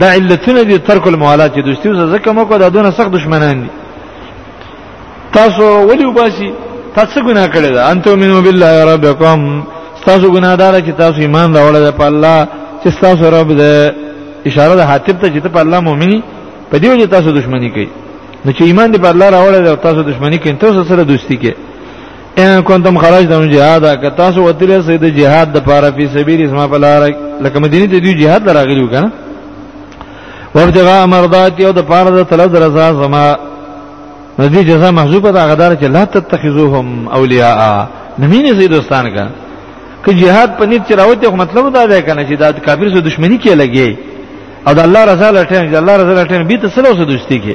دا علتونه دي ترک الموالات چې دوستي وسه زکه مو کو دا دونه سخت دشمنان دي تاسو ولي وباسي تاسو ګناه کړی دا انتو منو بالله ربکم تاسو ګناه دار چې تاسو ایمان راوړل په الله چې تاسو رب دې اشاره ده حاتب ته چې ته په الله مؤمنی په دې وجه تاسو دښمنی کوي نو چې ایمان دې په الله راوړل او تاسو دښمنی کوي تاسو سره دوستی کوي ان کنتم خرجتم جهاد که تاسو وتلی سید جهاد د پاره په سبیل اسما په لار لکه مدینه ته دی جهاد لراغلی وکنه وابتغاء مرضات یو د پاره د طلب رضا زما ندی جزاء محذوبه ده غدار چې لا تتخذوهم اولیاء نمینه سید دوستان کا که جهاد په نیت چراوته خو مطلب دا ده کنه چې دا کافر سره دښمنی کې لګي او د الله رضا لټین د الله رضا لټین به تسلو سره دوستی کې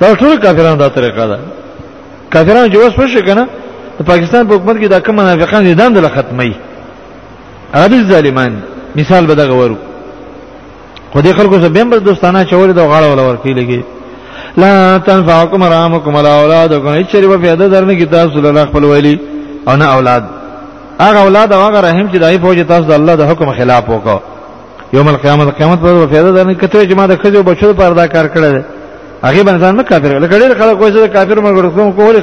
دا ټول کافرانو دا طریقه ده کافرانو چې وس وشي کنه د پاکستان په حکومت کې دا کوم منافقان دي دند له ختمي هغه ظالمان مثال به دا غورو خو دې خلکو سره بیم بس دوستانه چوري دا غاړه ولا ورکی لګي لا تنفعكم رحمكم ولا اولادكم هیڅ چری په پیدا درنه کې تاسو له خپل ویلي او نه اولاد هغه اولاد او هغه رحم چې دای فوج تاسو د الله د حکم خلاف وکړو یوم القیامت قیامت پر فیاده ده نه کته چې ما د خځو بچو پر دا کار کړی دی هغه باندې ځان نه کافر لکه ډېر خلک کوی چې کافر مګر کوم کول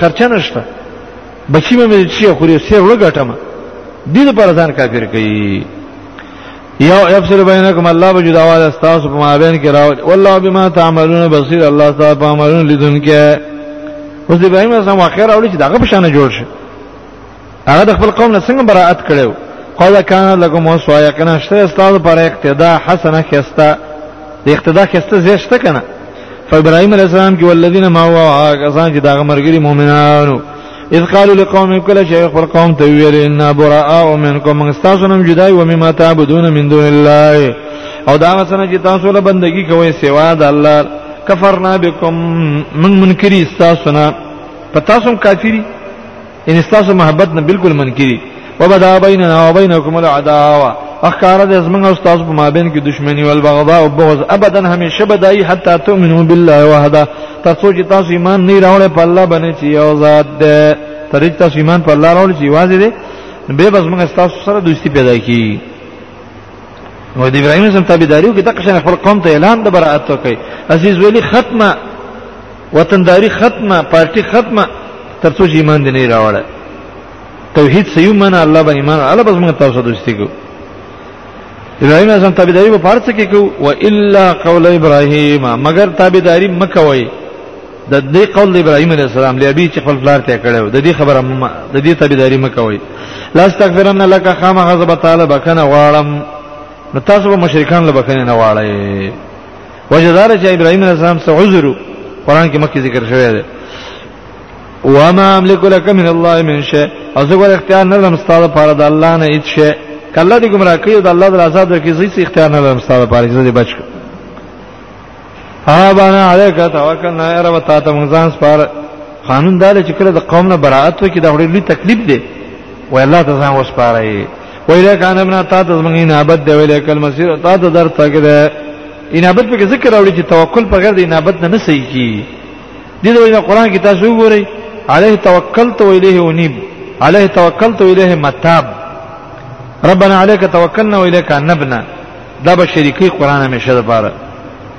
خرچه نشته بچی مې چې خو یې سیر لګټم دې پر ځان کافر کوي یو افسر بینکم الله بجداواز استاس په مابین کې راو والله بما تعملون بصیر الله تعالی په عملون لیدونکې اوس د ابراهیم اسلام اخر اوري چې دغه په شان جوړ شي هغه د خپل قوم نه څنګه براءت کړو قد کان لکم وسوا یقینا شته استاد پر اقتدا حسنه خسته د اقتدا خسته زیشته کنه فابراهيم عليه السلام کې والذین ما هو کسان چې داغه مرګري مؤمنانو اذ قالوا لقوم کله چې خپل قوم ته ویل ان براء منکم من استاسنم جدای و مما تعبدون من دون الله او دا غسنه چې تاسو له بندگی کوي سوا د الله کفرنا بكم من منکری استاسنا پتاسم کافری ان تاسو محبت نه بالکل منکري وبدا بيننا وبينكم العداوه اخکار د زمنګ او تاسو په مابین کې دښمنی او البغضاء او بغض ابدا همیشه بدای حتا تؤمنو بالله وحده تاسو چې تاسو ایمان نه راوړې په الله باندې چې یو ذات ده ترې تاسو ایمان په الله راوړې چې واځي دي به بس موږ تاسو سره دوستی پیدا کی نو د ابراهیم سم تابعداریو کې تک شنه خپل قوم ته اعلان د برائت وکړي عزیز ویلی ختمه وطنداری ختمه پارټي ختمه ترڅو چې ایمان دې نه راوړل توحید سيو من الله باندې ایمان الله بس موږ تاسو دوستي کو ابراهيم اعظم تابعداري په پارڅ کې کو و الا قول ابراهيم مگر تابعداري مکوي د دې قول د ابراهيم عليه السلام له ابي چې خپل پلار ته کړو د دې خبره د دې تابعداري مکوي لا استغفرن لك خامه غضب تعالی بکنه واړم نو تاسو به مشرکان له بکنه نه واړی وجه دار چې ابراهيم عليه السلام څه عذر قرآن کې مکه ذکر شوی دی وما املك لك من الله من شيء او زه ور اختیار نه لرم ستاسو لپاره د الله نه هیڅ شي کله دې ګمرا کړی د الله د رضا د کې هیڅ اختیار نه لرم ستاسو لپاره چې دې بچ ها باندې علیک توکل نه رب تا ته مونږ ځان سپار قانون دا چې کله د قوم نه برائت وکړي دا وړي تکلیف دی وای الله ته ځان وسپارای ویله کان ابن تا ته زمونږ انابت دی ویله کل مسیر تا ته در تک دی انابت په ذکر راوړي چې توکل په غیر د انابت نه نه صحیح کی دي د ویله قران کې تاسو وګورئ علیه توکلت و الیه انیب علیه توکلت و الیه متاب ربنا علیک توکلنا و الیک انبنا دا به شریکی قران همیشه ده پاره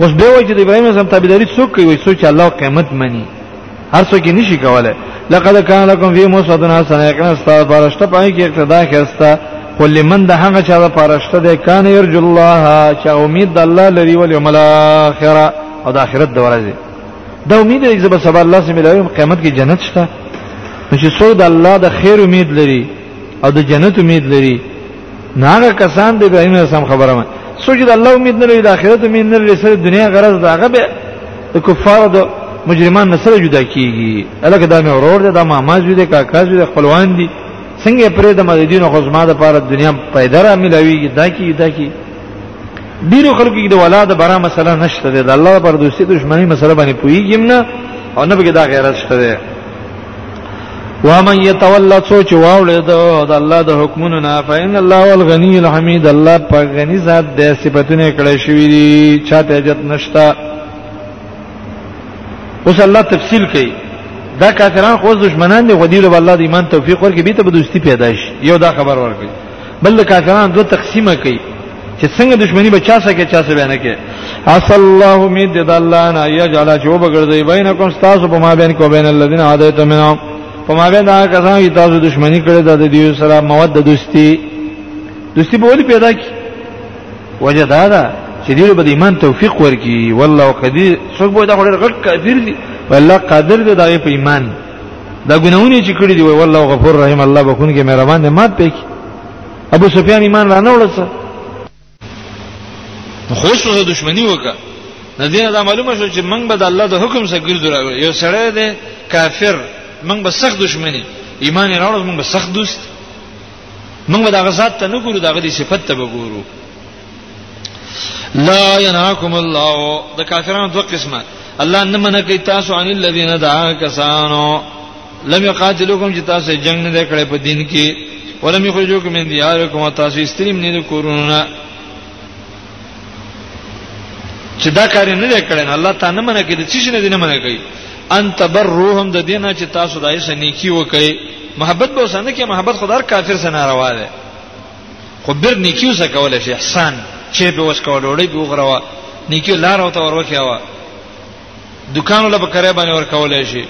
اوس به وایي چې د ابراهيم اعظم تابعداري څوک کوي څوک چې الله قیامت مني هر څوک یې نشي کولای لقد كان لكم في مسوة حسنة یقینا استاد پرشته پای کې اقتدا کېستا خو لمن د هغه چا د پرشته ده کان يرج الله چې امید د الله لري ول یوم الاخره او د اخرت د ورځې دا امید یې زب سبا الله سم له قیامت کې جنت شته چې څو د الله د خیر امید لري او د جنت امید لري نه هغه کسان د ابراهيم عليه السلام خبره ما سجد الله امید نه لري د آخرت امید نه لري سره دنیا غرض دا هغه به د کفارو د مجرمان نه سره جدا کیږي الکه دا مې اورور ده دا ما ما زوی ده کاکا زوی ده خپلوان دي څنګه پرې د مدین او خزما د پاره دنیا پیدا را ملويږي دا کی دا کی ډیرو خلکو کې د ولاد برا مسله نشته ده الله پر دوستي دښمنی مسله باندې پويږم نه او نه به دا غیرت شته ومن يتولى سوچ واولې د الله د حکمونو نه فإن الله الغني الحميد الله په غني ذات د صفاتونه کړې شوې دي چاته جت نشتا اوس الله تفصیل کوي دا کافران خو دشمنان دي غدیر الله د ایمان توفیق ورکړي به ته به دوستی پیدا شي یو دا خبر ورکړي بل کافرانو دوه تقسیمه کوي چې څنګه دښمنی به چا سکه چا سره بیان کې اس الله امید د الله نه یجعل چې وبګرځي بینکم تاسو په ما بین کو بین الذین عادیت منهم په ما بین هغه کسان چې تاسو دښمنی کړې ده د دې سره مواد د دوستی دوستی به ولې پیدا کی وجه دا ده چې دې به د ایمان توفیق ورکړي والله قدیر څوک به دا غوړ غټ کافر دي والله قادر دی دا په ایمان دا ګناونه چې کړی دی والله غفور رحیم الله بخون کې مهربان دی مات پېک ابو سفیان ایمان را نه وړسه خوش سره دښمنی وکړه ندینه دا معلومه شو چې موږ به د الله د حکم سره ګرځو یو سړی دی کافر موږ به سخت دښمنی ایمان راوړل موږ به سخت دوست موږ به دا غزاد ته نه ګورو دا غدي صفت ته به ګورو لا ينهاكم الله د کافرانو دوه قسمه الله نه منع کوي تاسو عن الذين دعا کسانو لم يقاتلوكم چې تاسو جنگ نه کړې په دین کې ولم يخرجوكم من دياركم تاسو استریم نه کورونه چې دا کار نه کړي نه الله تعالی نه منع کوي چې نه دینه منع کوي ان تبروهم د دینه چې تاسو دایسه نیکی وکړي محبت به وسنه کې محبت خدای کافر سره روا ده خو بیر نیکیو څه کولای شي احسان چې به وس کول وړي به غروا نیکیو لار او ته وروکیا وا دکان ولا بکره باندې ور کولای شي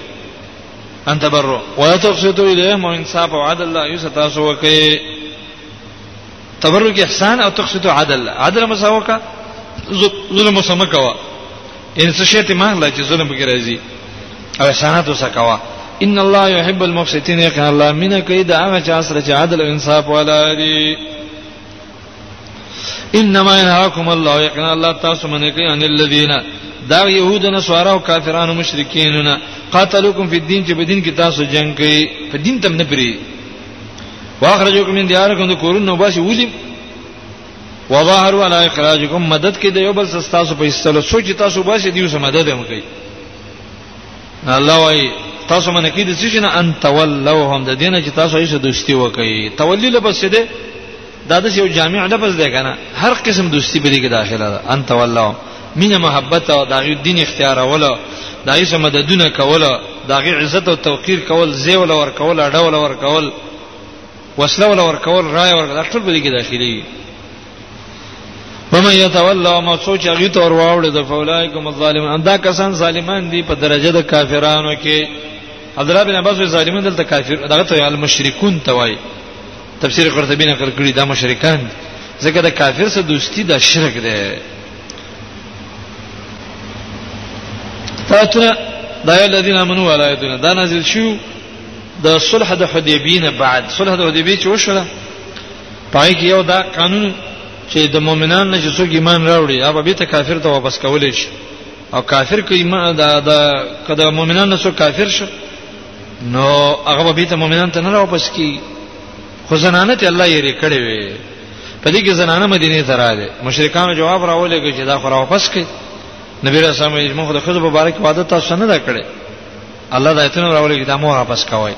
ان تبرو ويتقسط اليهم انصاف وعدل لا يستاسو وکي تبرو کې احسان او تقسط عدل عدل مساوکا ظلم مسمکوا ان څه شی ته مانګله چې ظلم کې راځي او احسانات وسکوا ان الله يحب المفسدين يقال الله من كيد هغه چا سره چې عدل او انصاف ولا دي انما ينهاكم الله يقنا الله تاسو منه کوي ان الذين دا يهود نه سوارا او کافرانو مشرکین نه قاتلوکم فی الدین چې په دین کې تاسو جنگ کوي په دین تم نه پری واخرجوکم من دیارکم د کورونو باسي ولیم وظاهروا على اخراجكم مدد کې د یو بل تاسو په استلو سوچ تاسو باسي دیو سم مدد هم کوي الله وايي تاسو باندې کې د سجن ان تولوهم د دینه چې تاسو یې دوستي وکړي تولی لبس دې دا د یو جامع لفظ دی کنه هر قسم دوستي په دې کې داخله ده دا. ان تولوهم مینه محبت او د دین اختیار اوله د ایسه مددونه کوله د عزت او توقیر کول زیول ور کول اډول ور کول وسله ولا ورکول رای ورکول دا ټول به دې کې داخلي وي ومن يتولى ما سوچ هغه ته ور واوړي د فولایکم الظالمون دا کسان ظالمان دي په درجه د کافرانو کې حضرت بن عباس ظالمان دلته کافر دغه ته المشرکون توای تفسیر قرطبی نقل کړی دا مشرکان ځکه د کافر سره دوستی دا شرک ده تاتنا دا الذين امنوا ولا يدون دا نازل شو د صلح د حدیبیه نه بعد صلح د حدیبیه چې وشوه پای کې یو دا قانون چې د مؤمنانو نه چې څوک ایمان راوړي هغه به ته کافر ته واپس کولې شي او کافر کې ایمان دا د کده مؤمنانو څخه کافر شو نو هغه به ته مؤمنان ته نه واپس کی خو زنانه ته الله یې ریکړې وي په دې کې زنانه مدینه ته راغله مشرکانو جواب راولې چې دا خو را واپس کی نبی رسول الله موږ د خزو مبارک وعده تاسو نه دا کړې الله د ایتونو راولې چې دا مو واپس کوي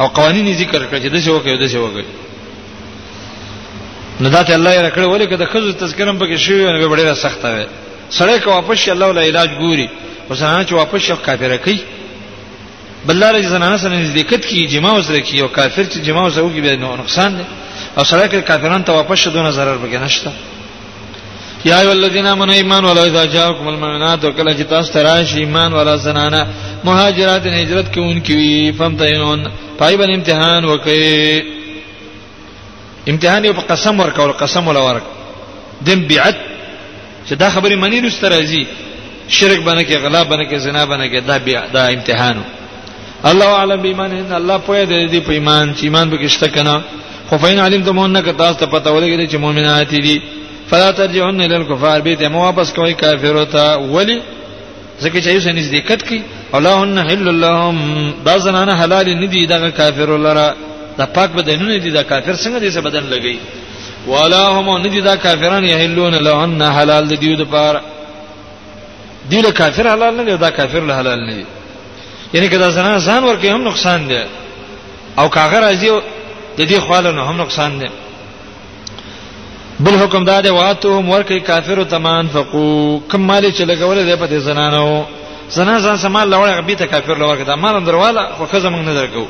او قوانینی ذکر کړ چې د څه وکړي د څه وکړي نو دا ته الله یې راکړ ولې کده خزو تذکرم پکې شوی نو به ډیره سخته وي سړی که واپس شي الله ولا علاج ګوري وسنه چې واپس شي کافر کوي بلاره زنانه سره نزدېکت کی جما وسره کی او کافر چې جما وسره کی به نقصان دي او سړی که کافرانو ته واپس شي دونه zarar بګی نشته یا ایو الذین آمنوا ایمان ولا اذا جاءکم المؤمنات وکلا چې تاسو ته راشي ایمان ولا زنانه مهاجرات هجرت کوونکې وي فمتینون پای باندې امتحان وکړي امتحان یو قسم ورکول قسم ولا ورک دم بیعت چې دا خبره منی نو سترازی شرک باندې کې غلا باندې کې زنا باندې کې دا بیا دا امتحانو الله اعلم بمن ان الله پوهه دې دې په ایمان چې ایمان به کېشته کنه خو فین علم ته مونږ نه تاسو ته پته ولګی چې مؤمنات دي فلا ترجعون الى الكفار به ته مو واپس کوي کافر ته ولی ځکه چې یوسه نزدېکت کی الله ان حل اللهم دا زنانه حلال نه دي دا کافر لره دا پاک بدنونه دي دا کافر څنګه دې څه بدن لګي ولا هم نه دي دا کافرانو یحلون لهن حلال دي د پاره دی له کافر حلال نه دی دا کافر له حلال نه دی یعنی کدا زنان ځان ورکه هم نقصان دی او کاغه راځي د دې خواله نه هم نقصان دی بل حکم دا دی واتهم ورکه کافر تمان فقو کم مال چې لګول دی په دې زنانو زنان ځان سمال لوړ غبي ته کافر لوړ کړه مال درواله خو خزه موږ نه درکو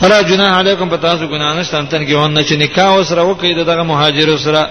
فلا جناح علیکم پتاسو ګنا نشته انتن کې ونه چې نکاح سره وکړي دغه مهاجر سره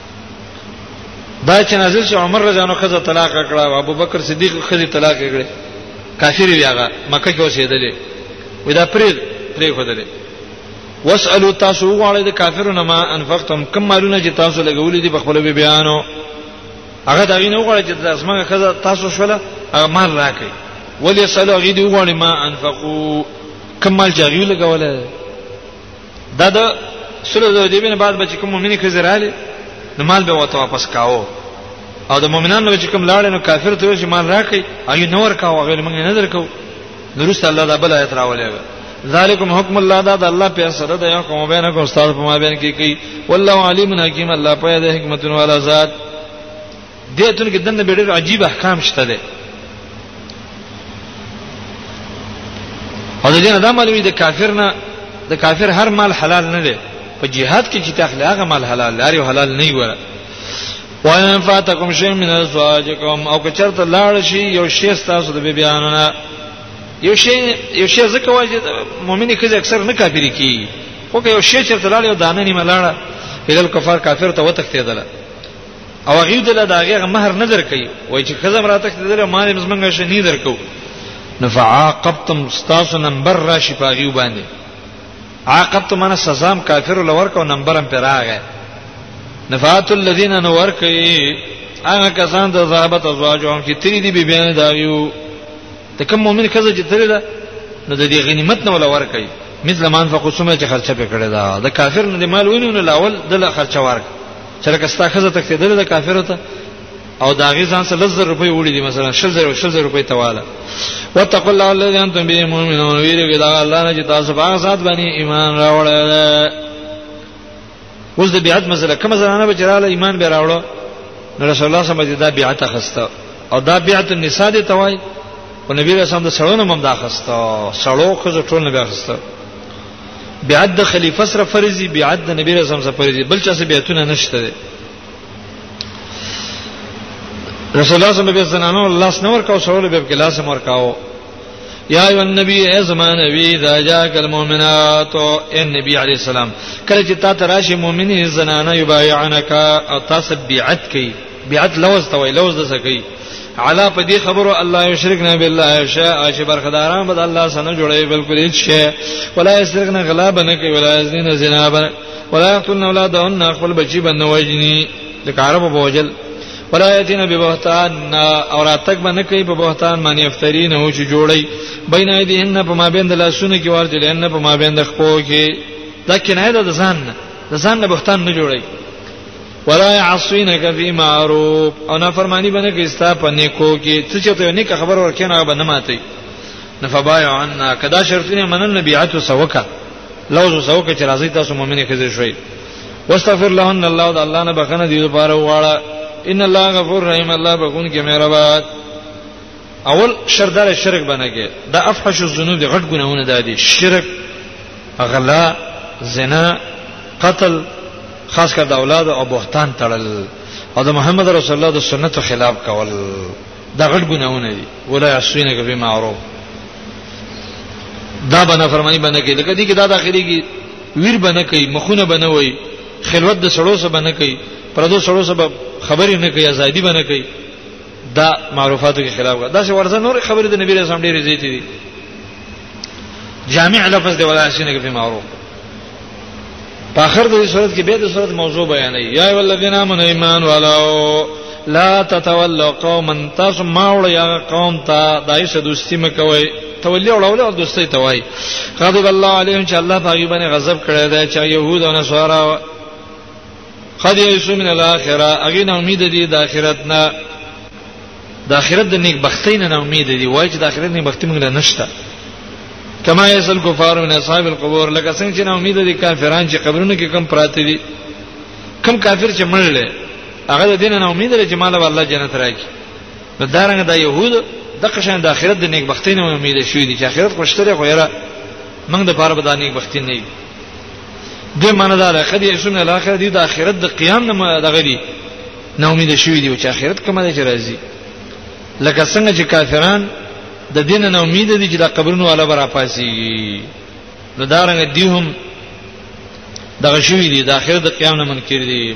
دا چې نازل شو عمر رضی الله عنه طلاق کړه او ابوبکر صدیق خزي طلاق کړه کافر وی هغه مکه کې اوسېدلې وې دا پرې پرې خدلې واسالو تاسو وغواړئ د کافرونو ما انفقتم کم مالونه چې تاسو لګولې دي په خپل به بیانو هغه دا غینه وغواړي چې تاسو مګه خزه تاسو شوله هغه مال راکړي ولې سلو غې دی وغواړي ما انفقو کم مال جاغي لګولې دا د سره د دې بنه بعد بچ کوم مؤمن کې زراله نو مال به وته واپس کاو او د مؤمنانو چې کوم لاړ نو کافر ته چې مال راکړي ایو نور کاو غیر موږ نه درکو نورست الله دا بل آیت راولې ذالکم حکم الله دا د الله په سره د یو کوم بینه کو استاد په ما بین کې کوي والله علیم حکیم الله په دې حکمتونو والا ذات دې تون کې دنه ډېر عجیب احکام شته دي او دې نه دا معلومي د کافر نه د کافر هر مال حلال نه دی په جهاد کې چې تخلی هغه مال حلال لري او حلال نه وره وان فاتکم شی من ازواجکم او که چرته لاړ شي یو شی تاسو د بیانو نه یو شی یو شی زکه واجب مؤمنه کله اکثر نه کافری کی خو که یو شی چرته لاړ یو دانه نیمه لاړه هلل کفار کافر ته وتښتیدله او هغه دې له داغه مہر نه درکې وای چې خزم راته دې ما دې زمنګ شې نه درکو نفعاقبتم استاذ نمبر راشي پاغي باندې عاقبت من سزام کافر لور کو نمبرم پر راغې نفعات الذين نور کوي هغه کسان د ذهبت ازواجهم چې تری دی بی بیان داغیو ته کوم مؤمن کزه چې تری ده نو د دې غنیمت نه ولا ور کوي مثل مان فقسمه چې خرچه پکړه ده د کافر نه مال ونیو نه لاول د خرچه ورک چې لکه ستا خزه تختیدل د کافرو ته او دا غي ځان سره لزر روپۍ وړي دي مثلا شل زر شل زر روپۍ تواله وتقوا الله الذي انتم به مؤمنون ویریږي دا الله نه چې تاسو باغ ذات باندې ایمان راوړل اوس د بیعت مسله کوم زنانه به چراله ایمان به راوړو نو رسول الله صلی الله علیه وسلم دا بیعت خسته او دا بیعت النساء دی توای او نبی رسول الله سره نوم دا خسته سړو خو ټول نه خسته بیعت د خلیفہ سره فرض دی بیعت د نبی رسول سره فرض دی بل چا سره بیعتونه نشته دی رسول الله صلی الله علیه وسلم الله سنور کا سره به کلاس مور کاو یا ایو النبی ای زمان نبی اذا جاءک المؤمنات اے نبی علی السلام کله چې تا تراشی مؤمنین زنانه یبایعنک او تاسو بیعت کئ بیعت لوز ته وی لوز د سکی علا په دې خبرو الله یشرک نه بالله شاء چې برخداران به الله سره جوړي بالکل هیڅ شي ولا یسرک نه غلا بنه کوي ولا یزنین زنا بنه ولا یقتلن اولادهن خپل بچی بنه وجني د کارب بوجل ولا یتین ببهتان او راتک بنه کوي په بهتان معنی افترین هو چې جوړي بین ایدیهن په مابین د لاسونو کې ورته لهن په مابین د خپو کې دا کنایه ده د ځان نه د ځان نه بهتان نه جوړي ولا يعصينك في معروف او نه فرمانی باندې کې ستا په نیکو کې څه چې ته نیک خبر ورکې نه به نه ماتي نفبايع عنا کدا شرطونه منل نبيعت سوکا لوز سوکا چې راځي تاسو مؤمنه کې شوي واستغفر لهن الله د الله نه بخنه دی لپاره واړه ان الله غفور رحیم الله بخون کې مهربان اول شردار شرک بنګي دا افحش الذنوب دي غټ ګناونه دادي شرک غلا زنا قتل خاص کر د اولاد او بهتان تړل او د محمد رسول الله د سنتو خلاف کول دا غټ ګناونه دي ولا عصينه کوي معروف دا بنا فرمانی بنا کوي لکه دي کې دا داخلي کې ویر بنا کوي مخونه بنا وي خلوت د سړو سره بنا کوي پردو سړو سره خبرې نه کوي ازادي بنا کوي دا معروفاتو کې خلاف کړه دا څه ورته نور خبرې د نبی رسول ډېرې زیاتې دي جامع لفظ دی ولا شي نه کې معروف په اخر د صورت کې به د صورت موضوع بیانې یا ای ولذین امنوا ایمان والو لا تتولوا قوما تاسو ماول یا قوم ته دایشه دوستی مکوي تولی اورول او دوستی توای غضب الله علیهم چې الله په غیبه غضب کړی دی چې يهود او نصارا قد یئسوا من الاخره اغه نه امید دي د اخرت نه د اخرت د نیک بختۍ نه امید دي وای چې د اخرت نیک بختي موږ نه نشته کما یسل کفار من اصحاب القبور لکه څنګه چې نه امید دي کافران چې قبرونو کې کم پراته دي کم کافر چې مړل هغه د دین نه امید لري چې مال الله جنت راکړي نو دارنګ د يهود د قشن د اخرت د نیک بختۍ نه امید شوې دي چې اخرت خوشتره خو یې را موږ د پاره بدانیک بختین نه د معنی دا ده خدای اسم نه الاخره دي د اخرت د قیام نه دغه دي نو امید شوی دی چې اخرت کومه ده چې راځي لکه څنګه چې کافران د دین نه امید دي چې د قبرونو والا برا پاسي نو دا رنګ دی هم دغه شوی دی د اخرت د قیام نه منکر دي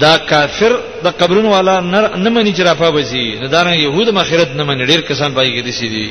دا کافر د قبرونو والا نه منی چې را پابسي دا نه يهود مخیرت نه منی ډیر کسان پای کې دي سي دي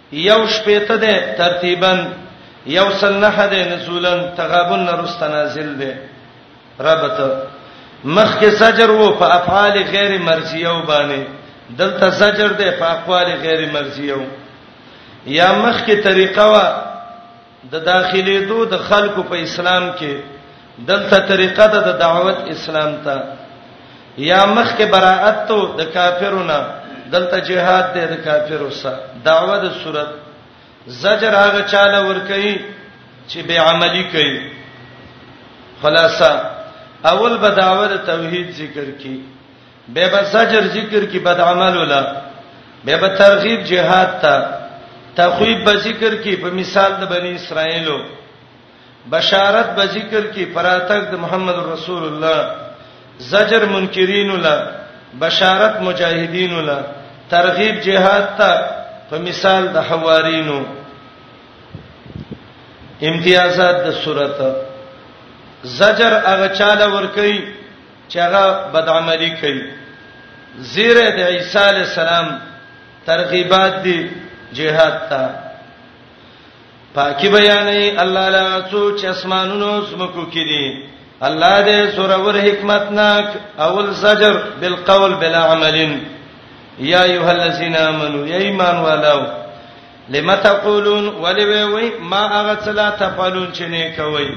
یو شپېته ده ترتیبا یو سل نه ده نزولا تغابن رست نازل ده ربط مخ کې زجر وو په افعال غیر مرضیه وبانه دلته زجر ده په اقوال غیر مرضیه یا مخ کې طریقه وا د داخلي دو د خلکو په اسلام کې دلته طریقه ده د دعوت اسلام ته یا مخ کې براءت ته د کافرونو دلته جهاد دی د کافرو سره دعوه د صورت زجر هغه چاله ور کوي چې به عملی کوي خلاصہ اول بداوه د توحید ذکر کی به به زجر ذکر کی بد عمل ولا به به ترغیب جهاد ته تخویب به ذکر کی په مثال د بنی اسرائیلو بشارت به ذکر کی پراتک د محمد رسول الله زجر منکرین ولا بشارت مجاهدین ولا ترغیب جهاد ته په مثال د حوارینو امتیازات د سورته زجر هغه چاله ور کوي چې هغه بدعملي کوي زیره د عیسی علی السلام ترغیبات دي جهاد ته پاکي بیانې الله لا څو چې اسمانونو سمکو کې دي الله دې سورور حکمتناک اول زجر بالقول بلا عمل یا ایها الذین آمنو یا ایمان والو لما تقولون ولی وی وی ما هغه څلا تفعلون چې نه کوي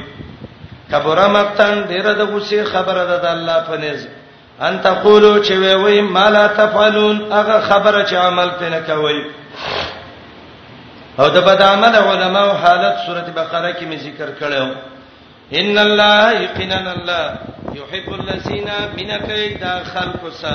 کبره مقتن ډیره د غصې خبره ده د الله په نس ان تقولو چې وی وی ما لا تفعلون هغه خبره چې عمل پنه کوي او د بد عمل علماء حالت سوره بقره کې می ذکر کړو ان الله یقینا الله يحب الذين من كيد خلق سا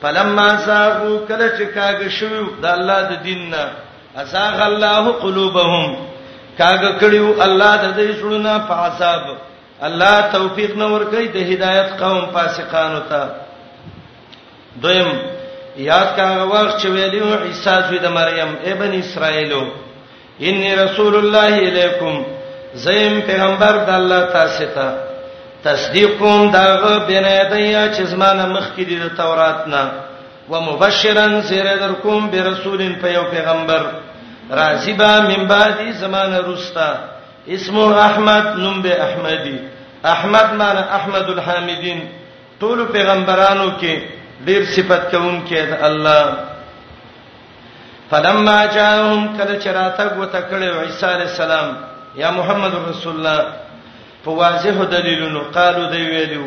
فلما ساغو کله چې کاګ شوی د الله د دین نه ازاغ الله قلوبهم کاګ کړیو الله د دې شړونه په عذاب الله توفیق نه ورکړي د هدایت قوم فاسقانو ته دویم یاد کاغه وخت چې ویلو عیسی زوی د مریم ابن اسرائیلو انی رسول الله الیکم زیم پیغمبر د الله تاسو ته تصدیق کوم داغه بنه دیا چې زمانه مخکې دي د تورات نه ومبشرا سیر در کوم برسول په یو پیغمبر راضی با من بعد زمانه رستا اسم احمد نوم به احمدی احمد معنی احمد الحامدین ټول پیغمبرانو کې ډیر صفت کوم کې الله فلما جاءهم کله چراتګ وتکړو عیسی علی السلام یا محمد رسول الله په واضح دلیلونو قالو دی ویلو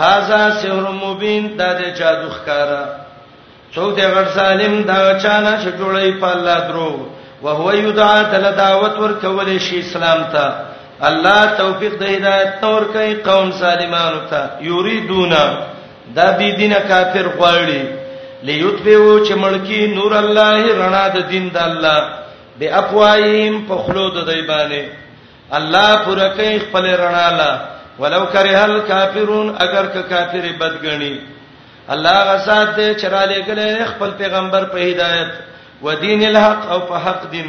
هاذا سحر مبین دا د جادو ښکارا څوک دی غړ سالم دا چانه چې جوړی په الله درو وهو یدعا تل دعوت ور کول شي اسلام ته الله توفیق د هدایت تور کوي قوم سالمانو ته یریدونا دا بی دینه کافر غواړي لیطفئو چې ملکی نور الله رڼا د دین د الله به اقوایم په خلو د دی باندې الله پر کوي خپل رڼا لا ولو کرها الکافرون اگر که کافر بدګنی الله غزاد دې چراله ګلې خپل پیغمبر په هدایت و دین الحق او په حق دین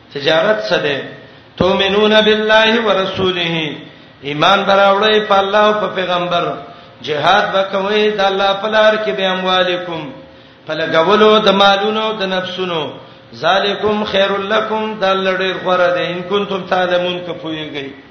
تجارت څه دی تومنون بالله ورسوله ایمان براوړی په الله او په پیغمبر جهاد وکوي د الله په لار کې به اموالکم په لګولو د مالونو د نفسونو ذالکم خیرلکم د لړې غره ده ان کنتم تعلمون که پویږئ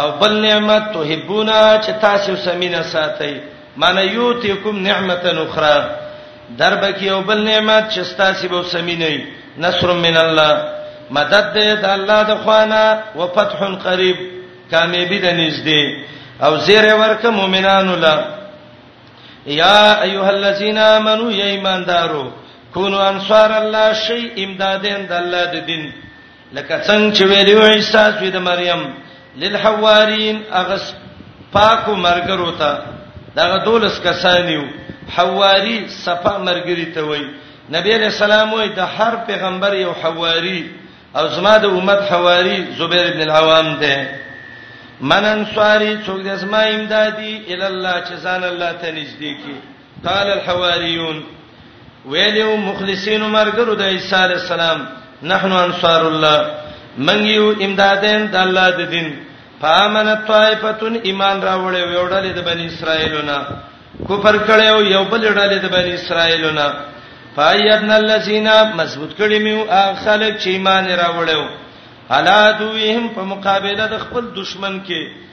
او بل نعمت تحبونا چې تاسو سمینه ساتئ معنی یوتیکم نعمتا اخرى در بکی او بل نعمت چې تاسو به سمینه نصر من الله مدد دې د الله د خوانه او فتح قریب کامیابی د نږدې او زیر ورک مؤمنانو لا یا ایها الذین آمنو یا ایماندارو کونو انصار الله شی امدادین د الله د دین لکه څنګه چې ویلی و عیسی زوی د مریم للحوارین اغس پاکو مرګرو ته دغه دولس کسانیو حواری صفه مرګری ته وای نبی علیہ السلام وای د هر پیغمبر یو حواری او زما د امت حواری زبیر ابن العوام ده من انصاری څوک د اسماء امدادي ال الله چې ځان الله ته نږدې کی قال الحواریون ویلو مخلصین مرګرو د عیسی علی السلام نحن انصار الله من یو امدادین د الله د دین فامن طائفتن ایمان راوړې وړلې د بنی اسرائیلونه کفر کړي او یو بل ډلې د بنی اسرائیلونه فایدنا الذین مضبوط کړي میو اخلک چې ایمان راوړو حالاتوهم په مقابله د خپل دشمن کې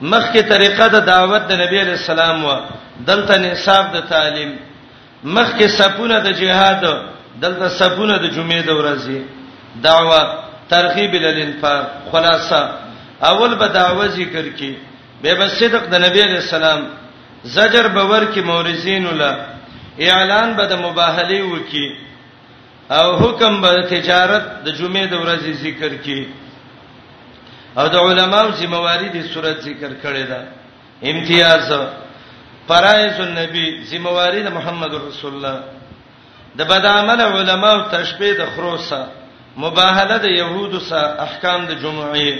مخکې طریقه د دعوت د نبی علی السلام و دلته نصاب د تعلیم مخکې سپونه د جهاد دلته سپونه د جمعې د ورځې دعوت ترغیب للانفاق خلاصہ اول به دعوه ذکر کی به بس صدق د نبی علی السلام زجر باور کی مورزین ولا اعلان به د مباهله وکي او حکم به تجارت د جمعې د ورځې ذکر کی او د علماو ذمہواری د صورت ذکر کړي ده امتیاز فرائض النبی ذمہواری د محمد رسول الله د بدعمل علماو تشبیه د خروسه مباهله د يهودو سره احکام د جمعې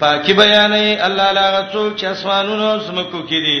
پاکي بیانې الله لاغه څوک چې اسمانونو سمکو کې دي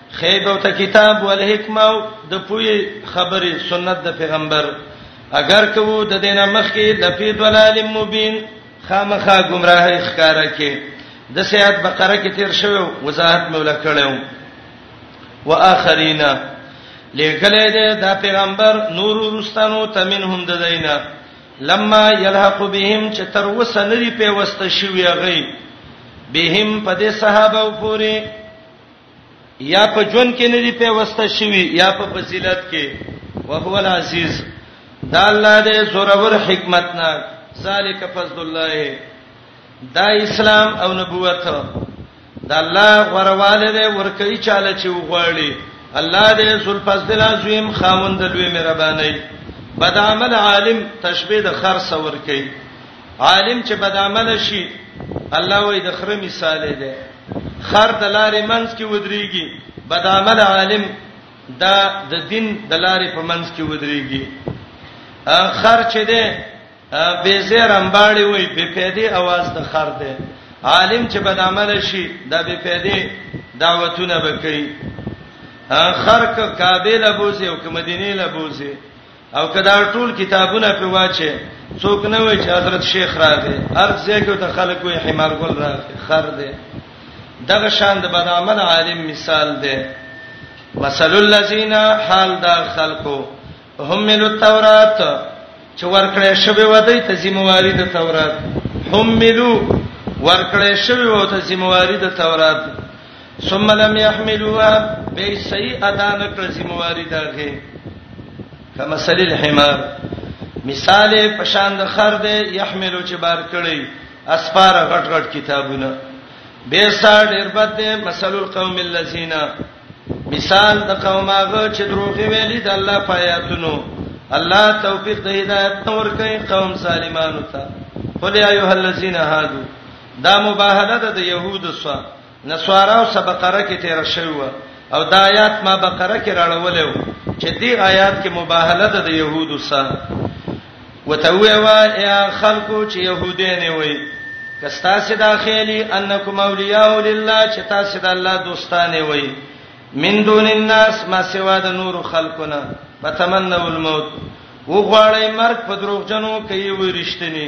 خیب او ته کتاب ول حکمه او د پوی خبره سنت د پیغمبر اگر کوو د دینه مخکې د فی ضلال مبین خامخا گمراهی ښکارا کې د سیات بقره کې تیر شوی وضاحت مولا کړو واخرینا لګلې ده دا پیغمبر نور ورستانو تمنهم د دینا لما یلحق بهم چې تر وسه نری په وسته شوی غي بهم په دې صحابه پورې یا په جون کې نه دی پیوسته شوی یا په فضیلت کې وهو العزیز دا الله دې زورور حکمت نه ذالک فضل الله دا اسلام او نبوت دا الله غرواله دې ورکړي چاله چې وغواړي الله دې ذل فضل عظیم خاوند لوی مهرباني بد عمل عالم تشبيه د خر سور کوي عالم چې بدعمل شي الله وای د خره مثال دی خر د لارې منځ کې ودرېږي بدعمل عالم دا د دین د لارې په منځ کې ودرېږي خر چې دی به زیر امباړي وای به پیدې आवाज د خر دی عالم چې بدعمل شي دا به پیدې دعوتونه وکړي خر ک کابل ابوزي او ک مدینه لبوزي او کدا ټول کتابونه په واچې څوک نه وای چې حضرت شیخ راغی ارزه کې ته خلک وي حمار ګل راغی خر دی دغه شان د بد عمل عالم مثال دی مثل الذين حال دا خلقو هم من التوراۃ چې ورکړې شوی ودی ته ذمہواری د تورات هم ملو ورکړې شوی و ته ذمہواری د تورات ثم لم يحملوها به صحیح ادا نکړه ذمہواری داغه کما سلیل حمار مثال پشان د خر دی يحملو چې بار کړی اسفار غټ غټ کتابونه به سا ډیر بد دی مثال القوم الذين مثال د قوم هغه چې دروغ ویلي د الله پایاتونو الله توفیق د هدایت نور کوي قوم سالمانو ته قل یا ایها الذین هادو دا مباهله ده د يهودو سره نسوارا او سبقره کې تیر شوی و او دا آیات ما بقره کې راړولې و چې دې آیات کې مباهله ده د يهودو سره وتوي وا یا خلکو چې يهودین وي کستا سي داخلي انکم اولیاء لله چې تاسو د الله دوستانه وي من دون الناس ما سوا د نور خلقنا فتمنوا الموت وغواړی مرګ په دروغجنو کوي ورشتنی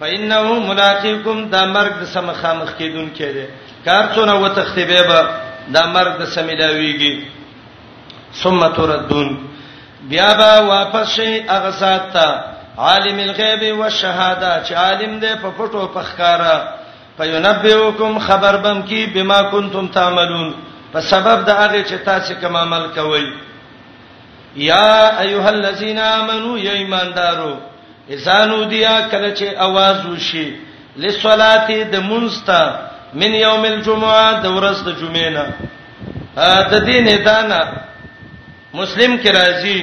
فإنه ملاقيكم دا مرګ د سم خامخ کېدون کې دی کار څونه وتختی به به دا مرګ د سم لاويږي ثم تردون بیا به واپس شي هغه سات ته عالم الغیب والشهاده چې عالم دی په پټو په ښکارا فینبئکم خبر بم کی بما کنتم تعملون په سبب د هغه چې تاسو کوم عمل کوئ یا ایها الذین آمنو یا ایماندارو اذا نودیا کله چې आवाज وشي لصلات د منستا من یوم الجمعه د ورځ د جمعې نه د دین دانا مسلم کې راځي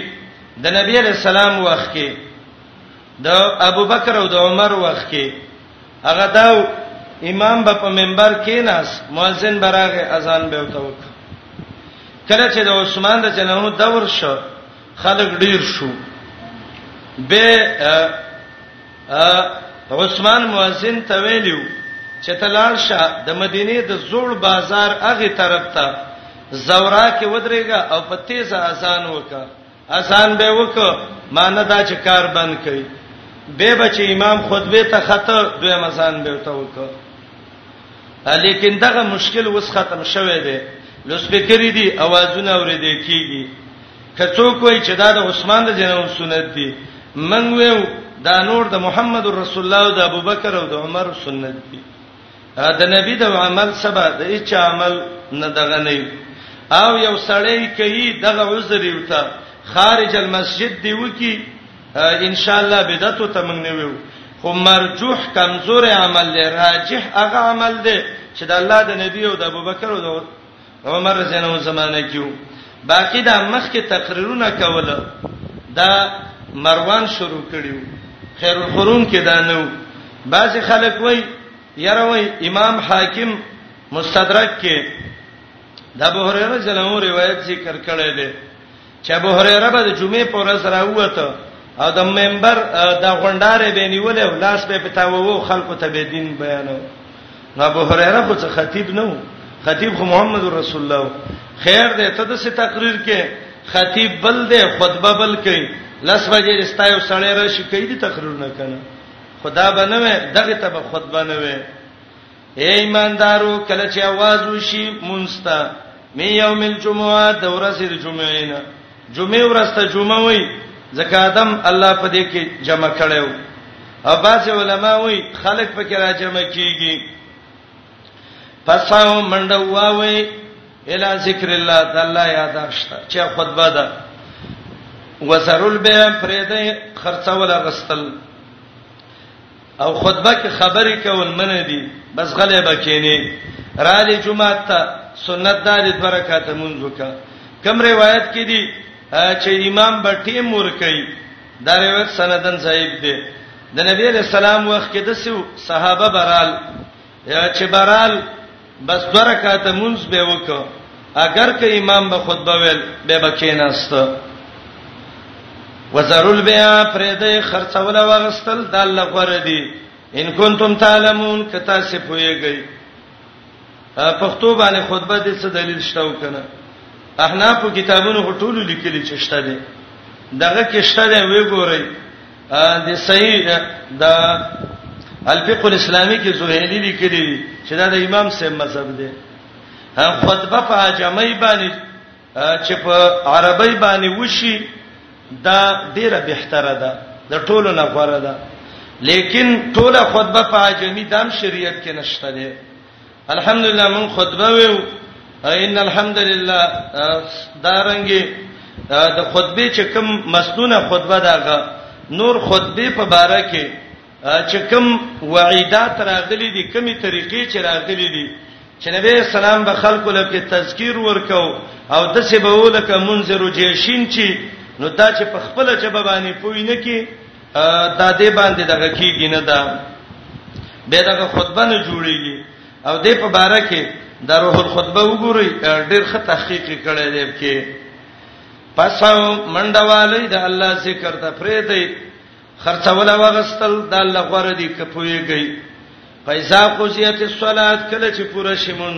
د نبی علی السلام وخت کې د ابوبکر او د عمر وخت کې هغه دا امام به په منبر کې ناس مؤذن براغه اذان به وتاو کله چې د عثمان د جنو دور شو خلک ډیر شو به عثمان مؤذن ته ویلو چې تلال شه د مدینه د زوړ بازار هغه طرف ته زورا کې ودرېګا او په تیز اذان وکا اذان به وک مانه دا چې کار بند کړي به بچ امام خطبه ته خطر دوی مزان به وته وک لیکن دغه مشکل وس ختم شوه دی لوسپیکری دی اوازونه اورېدې کیږي که څوک وایي چې دا د عثمان د جنازو سنت دي من ویو دا نور د محمد رسول الله او د ابوبکر او د عمر سنت دي د نبی د عمل سبا د هیڅ عمل نه دغه نه او یو سړی کوي دغه عذر یو ته خارج المسجد دی وکی ان شاء الله بدعت ته موږ نه ویو خو مرجوح کمزور عمل دی راجح هغه عمل دی چې د الله د نبی او د ابوبکر او د عمر زنو زمانه کیو باقی دا مخ کې تقریرونه کوله دا مروان شروع کړیو خیر القرون کې دا نو بعضی خلک وای یاره وای امام حاکم مستدرک کې د ابو هريره جلمو روایت ذکر کړی دی چې ابو هريره به د جمعې پر ورځ راووته او د منبر د غونډارې به نیولې او لاس به پتاوو خلکو ته به دین بیانو نو ابو هريره خو څه خطیب نه و خطیب خو محمد رسول الله خیر دې ته د څه تقریر کې خطیب بل دې خطبه بل کې لس بجې استایو سړی راشي کوي دې تقریر نه کنه خدا بنوي دغه ته به خطبه نه وي اے ایماندارو کله چې आवाज وشي مونستا می یوم الجمعه د ورځې د جمعې نه جمعې ورځ ته جمعه وای ځکه ادم الله په دې کې جمع کړو او باز علماء وای خلق په کې را جمع کیږي پساو منډه واوي الی ذکر الله د الله یاد اشته چې خطبه ده وزرل به پرې ده خرڅول غستل او خطبه کې خبرې کول منه دي بس غلې بکینه را لې جمعه ته سنت دار د برکات مونږ وکا کوم روایت کې دي چې امام بټي مور کوي دا روایت سندن صاحب دی د نبی رسول الله وخت کې د صحابه برال چې برال بس دوه رکعاته مونږ به وکړو اگر که امام به خطبه ویل به بکیناست وزرول بیا پرېدې خرڅول او غستل د الله غره دي ان کنتم تعلمون کتا سه پويږي پښتو باندې خطبه دې څه دلیل شته وکنه احناف کتابونو ټولو لیکلي چې شته دي دغه کې شته دی وی ګورئ د صحیح د الفقه الاسلامي کې زوهيلي لیکلي چې دا د امام سیم مذهب دی خطبه په عجمي باندې چې په عربی باندې وشي دا ډیره بهتره ده د ټولو نه غوړه ده لیکن ټوله خطبه په عجمي دام شریعت کې نشته ده الحمدلله من خطبه ویو ان الحمدلله دارنګي د خطبه چې کوم مسنونه خطبه داګه نور خطبه په باره کې چې کوم وعیدات راغلي دي کومي طریقې چې راغلي دي چې نبی اسلام به خلکو لکه تذکیر ورکاو او د څه به ولکه منذر جیشین چې نو دا چې په خپل جبه باندې پوینه کې دا دې باندې دغه کیږي نه دا به دغه خطبه نه جوړیږي او دې په باره کې د روح الخطبه وګورئ ډېر ښه تحقیق کړی دی کې پساو منډوالې د الله ذکر ته پرې دی خرڅول وغستل د الله غره دی کپويږي پیسا قضیت الصلات کله چې پوره شي مونږ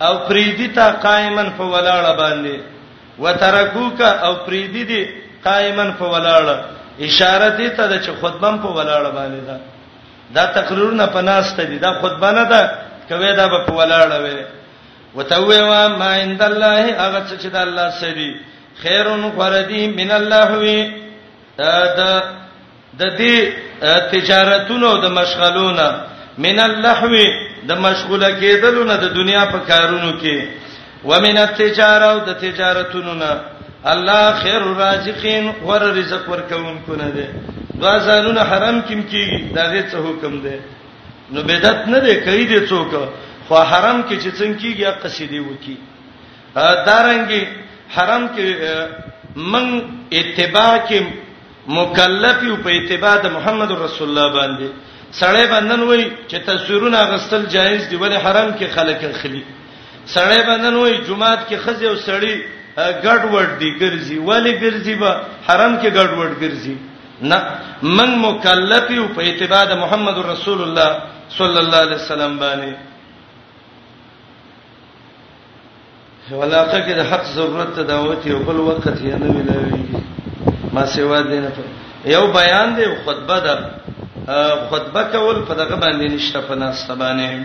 او پریدی تا قائما په ولاړه باندې وترکوک او پریدی دی قائما په ولاړه اشاره دې ته د چې خطبه په ولاړه باندې ده دا تقریر نه پناسته دي دا خطبه نه ده کوي دا په ولاړه وي وتوي وا ما عند الله هغه چې د الله سړي خيرون قردي من الله وي د د دې تجارتونو د مشغلونه من اللحو د مشغوله کېدلو نه د دنیا په کارونو کې ومن التجاره او د تجارتونو نه الله خیر الرازقین ور رزق ورکوونکو نه دی دا ځانونه حرام کیم کیږي دا غي څه حکم دی نو بدعت نه دی کوي دې څوک خو حرام کې چې څنګه کیږي قصیدې وکي دارنګي حرم کې من اتباع کې مکلف یو په اتباع د محمد رسول الله باندې سړی بندن وای چې تصویرونه غستل جایز دی ولې حرم کې خلک خلی سړی بندن وای جمعات کې خزه او سړی ګډ وډ دی ګرځي ولې ګرځي به حرم کې ګډ وډ ګرځي نه من مکلف یو په اتباع د محمد رسول الله صلی الله علیه وسلم باندې علاقه کې د حق ضرورت ته دعوت یو بل وخت یې نه ملاويږي ما سیوا دین ته یو بیان دی خطبه ده خطبه کول په دغه باندې نشته په ناس باندې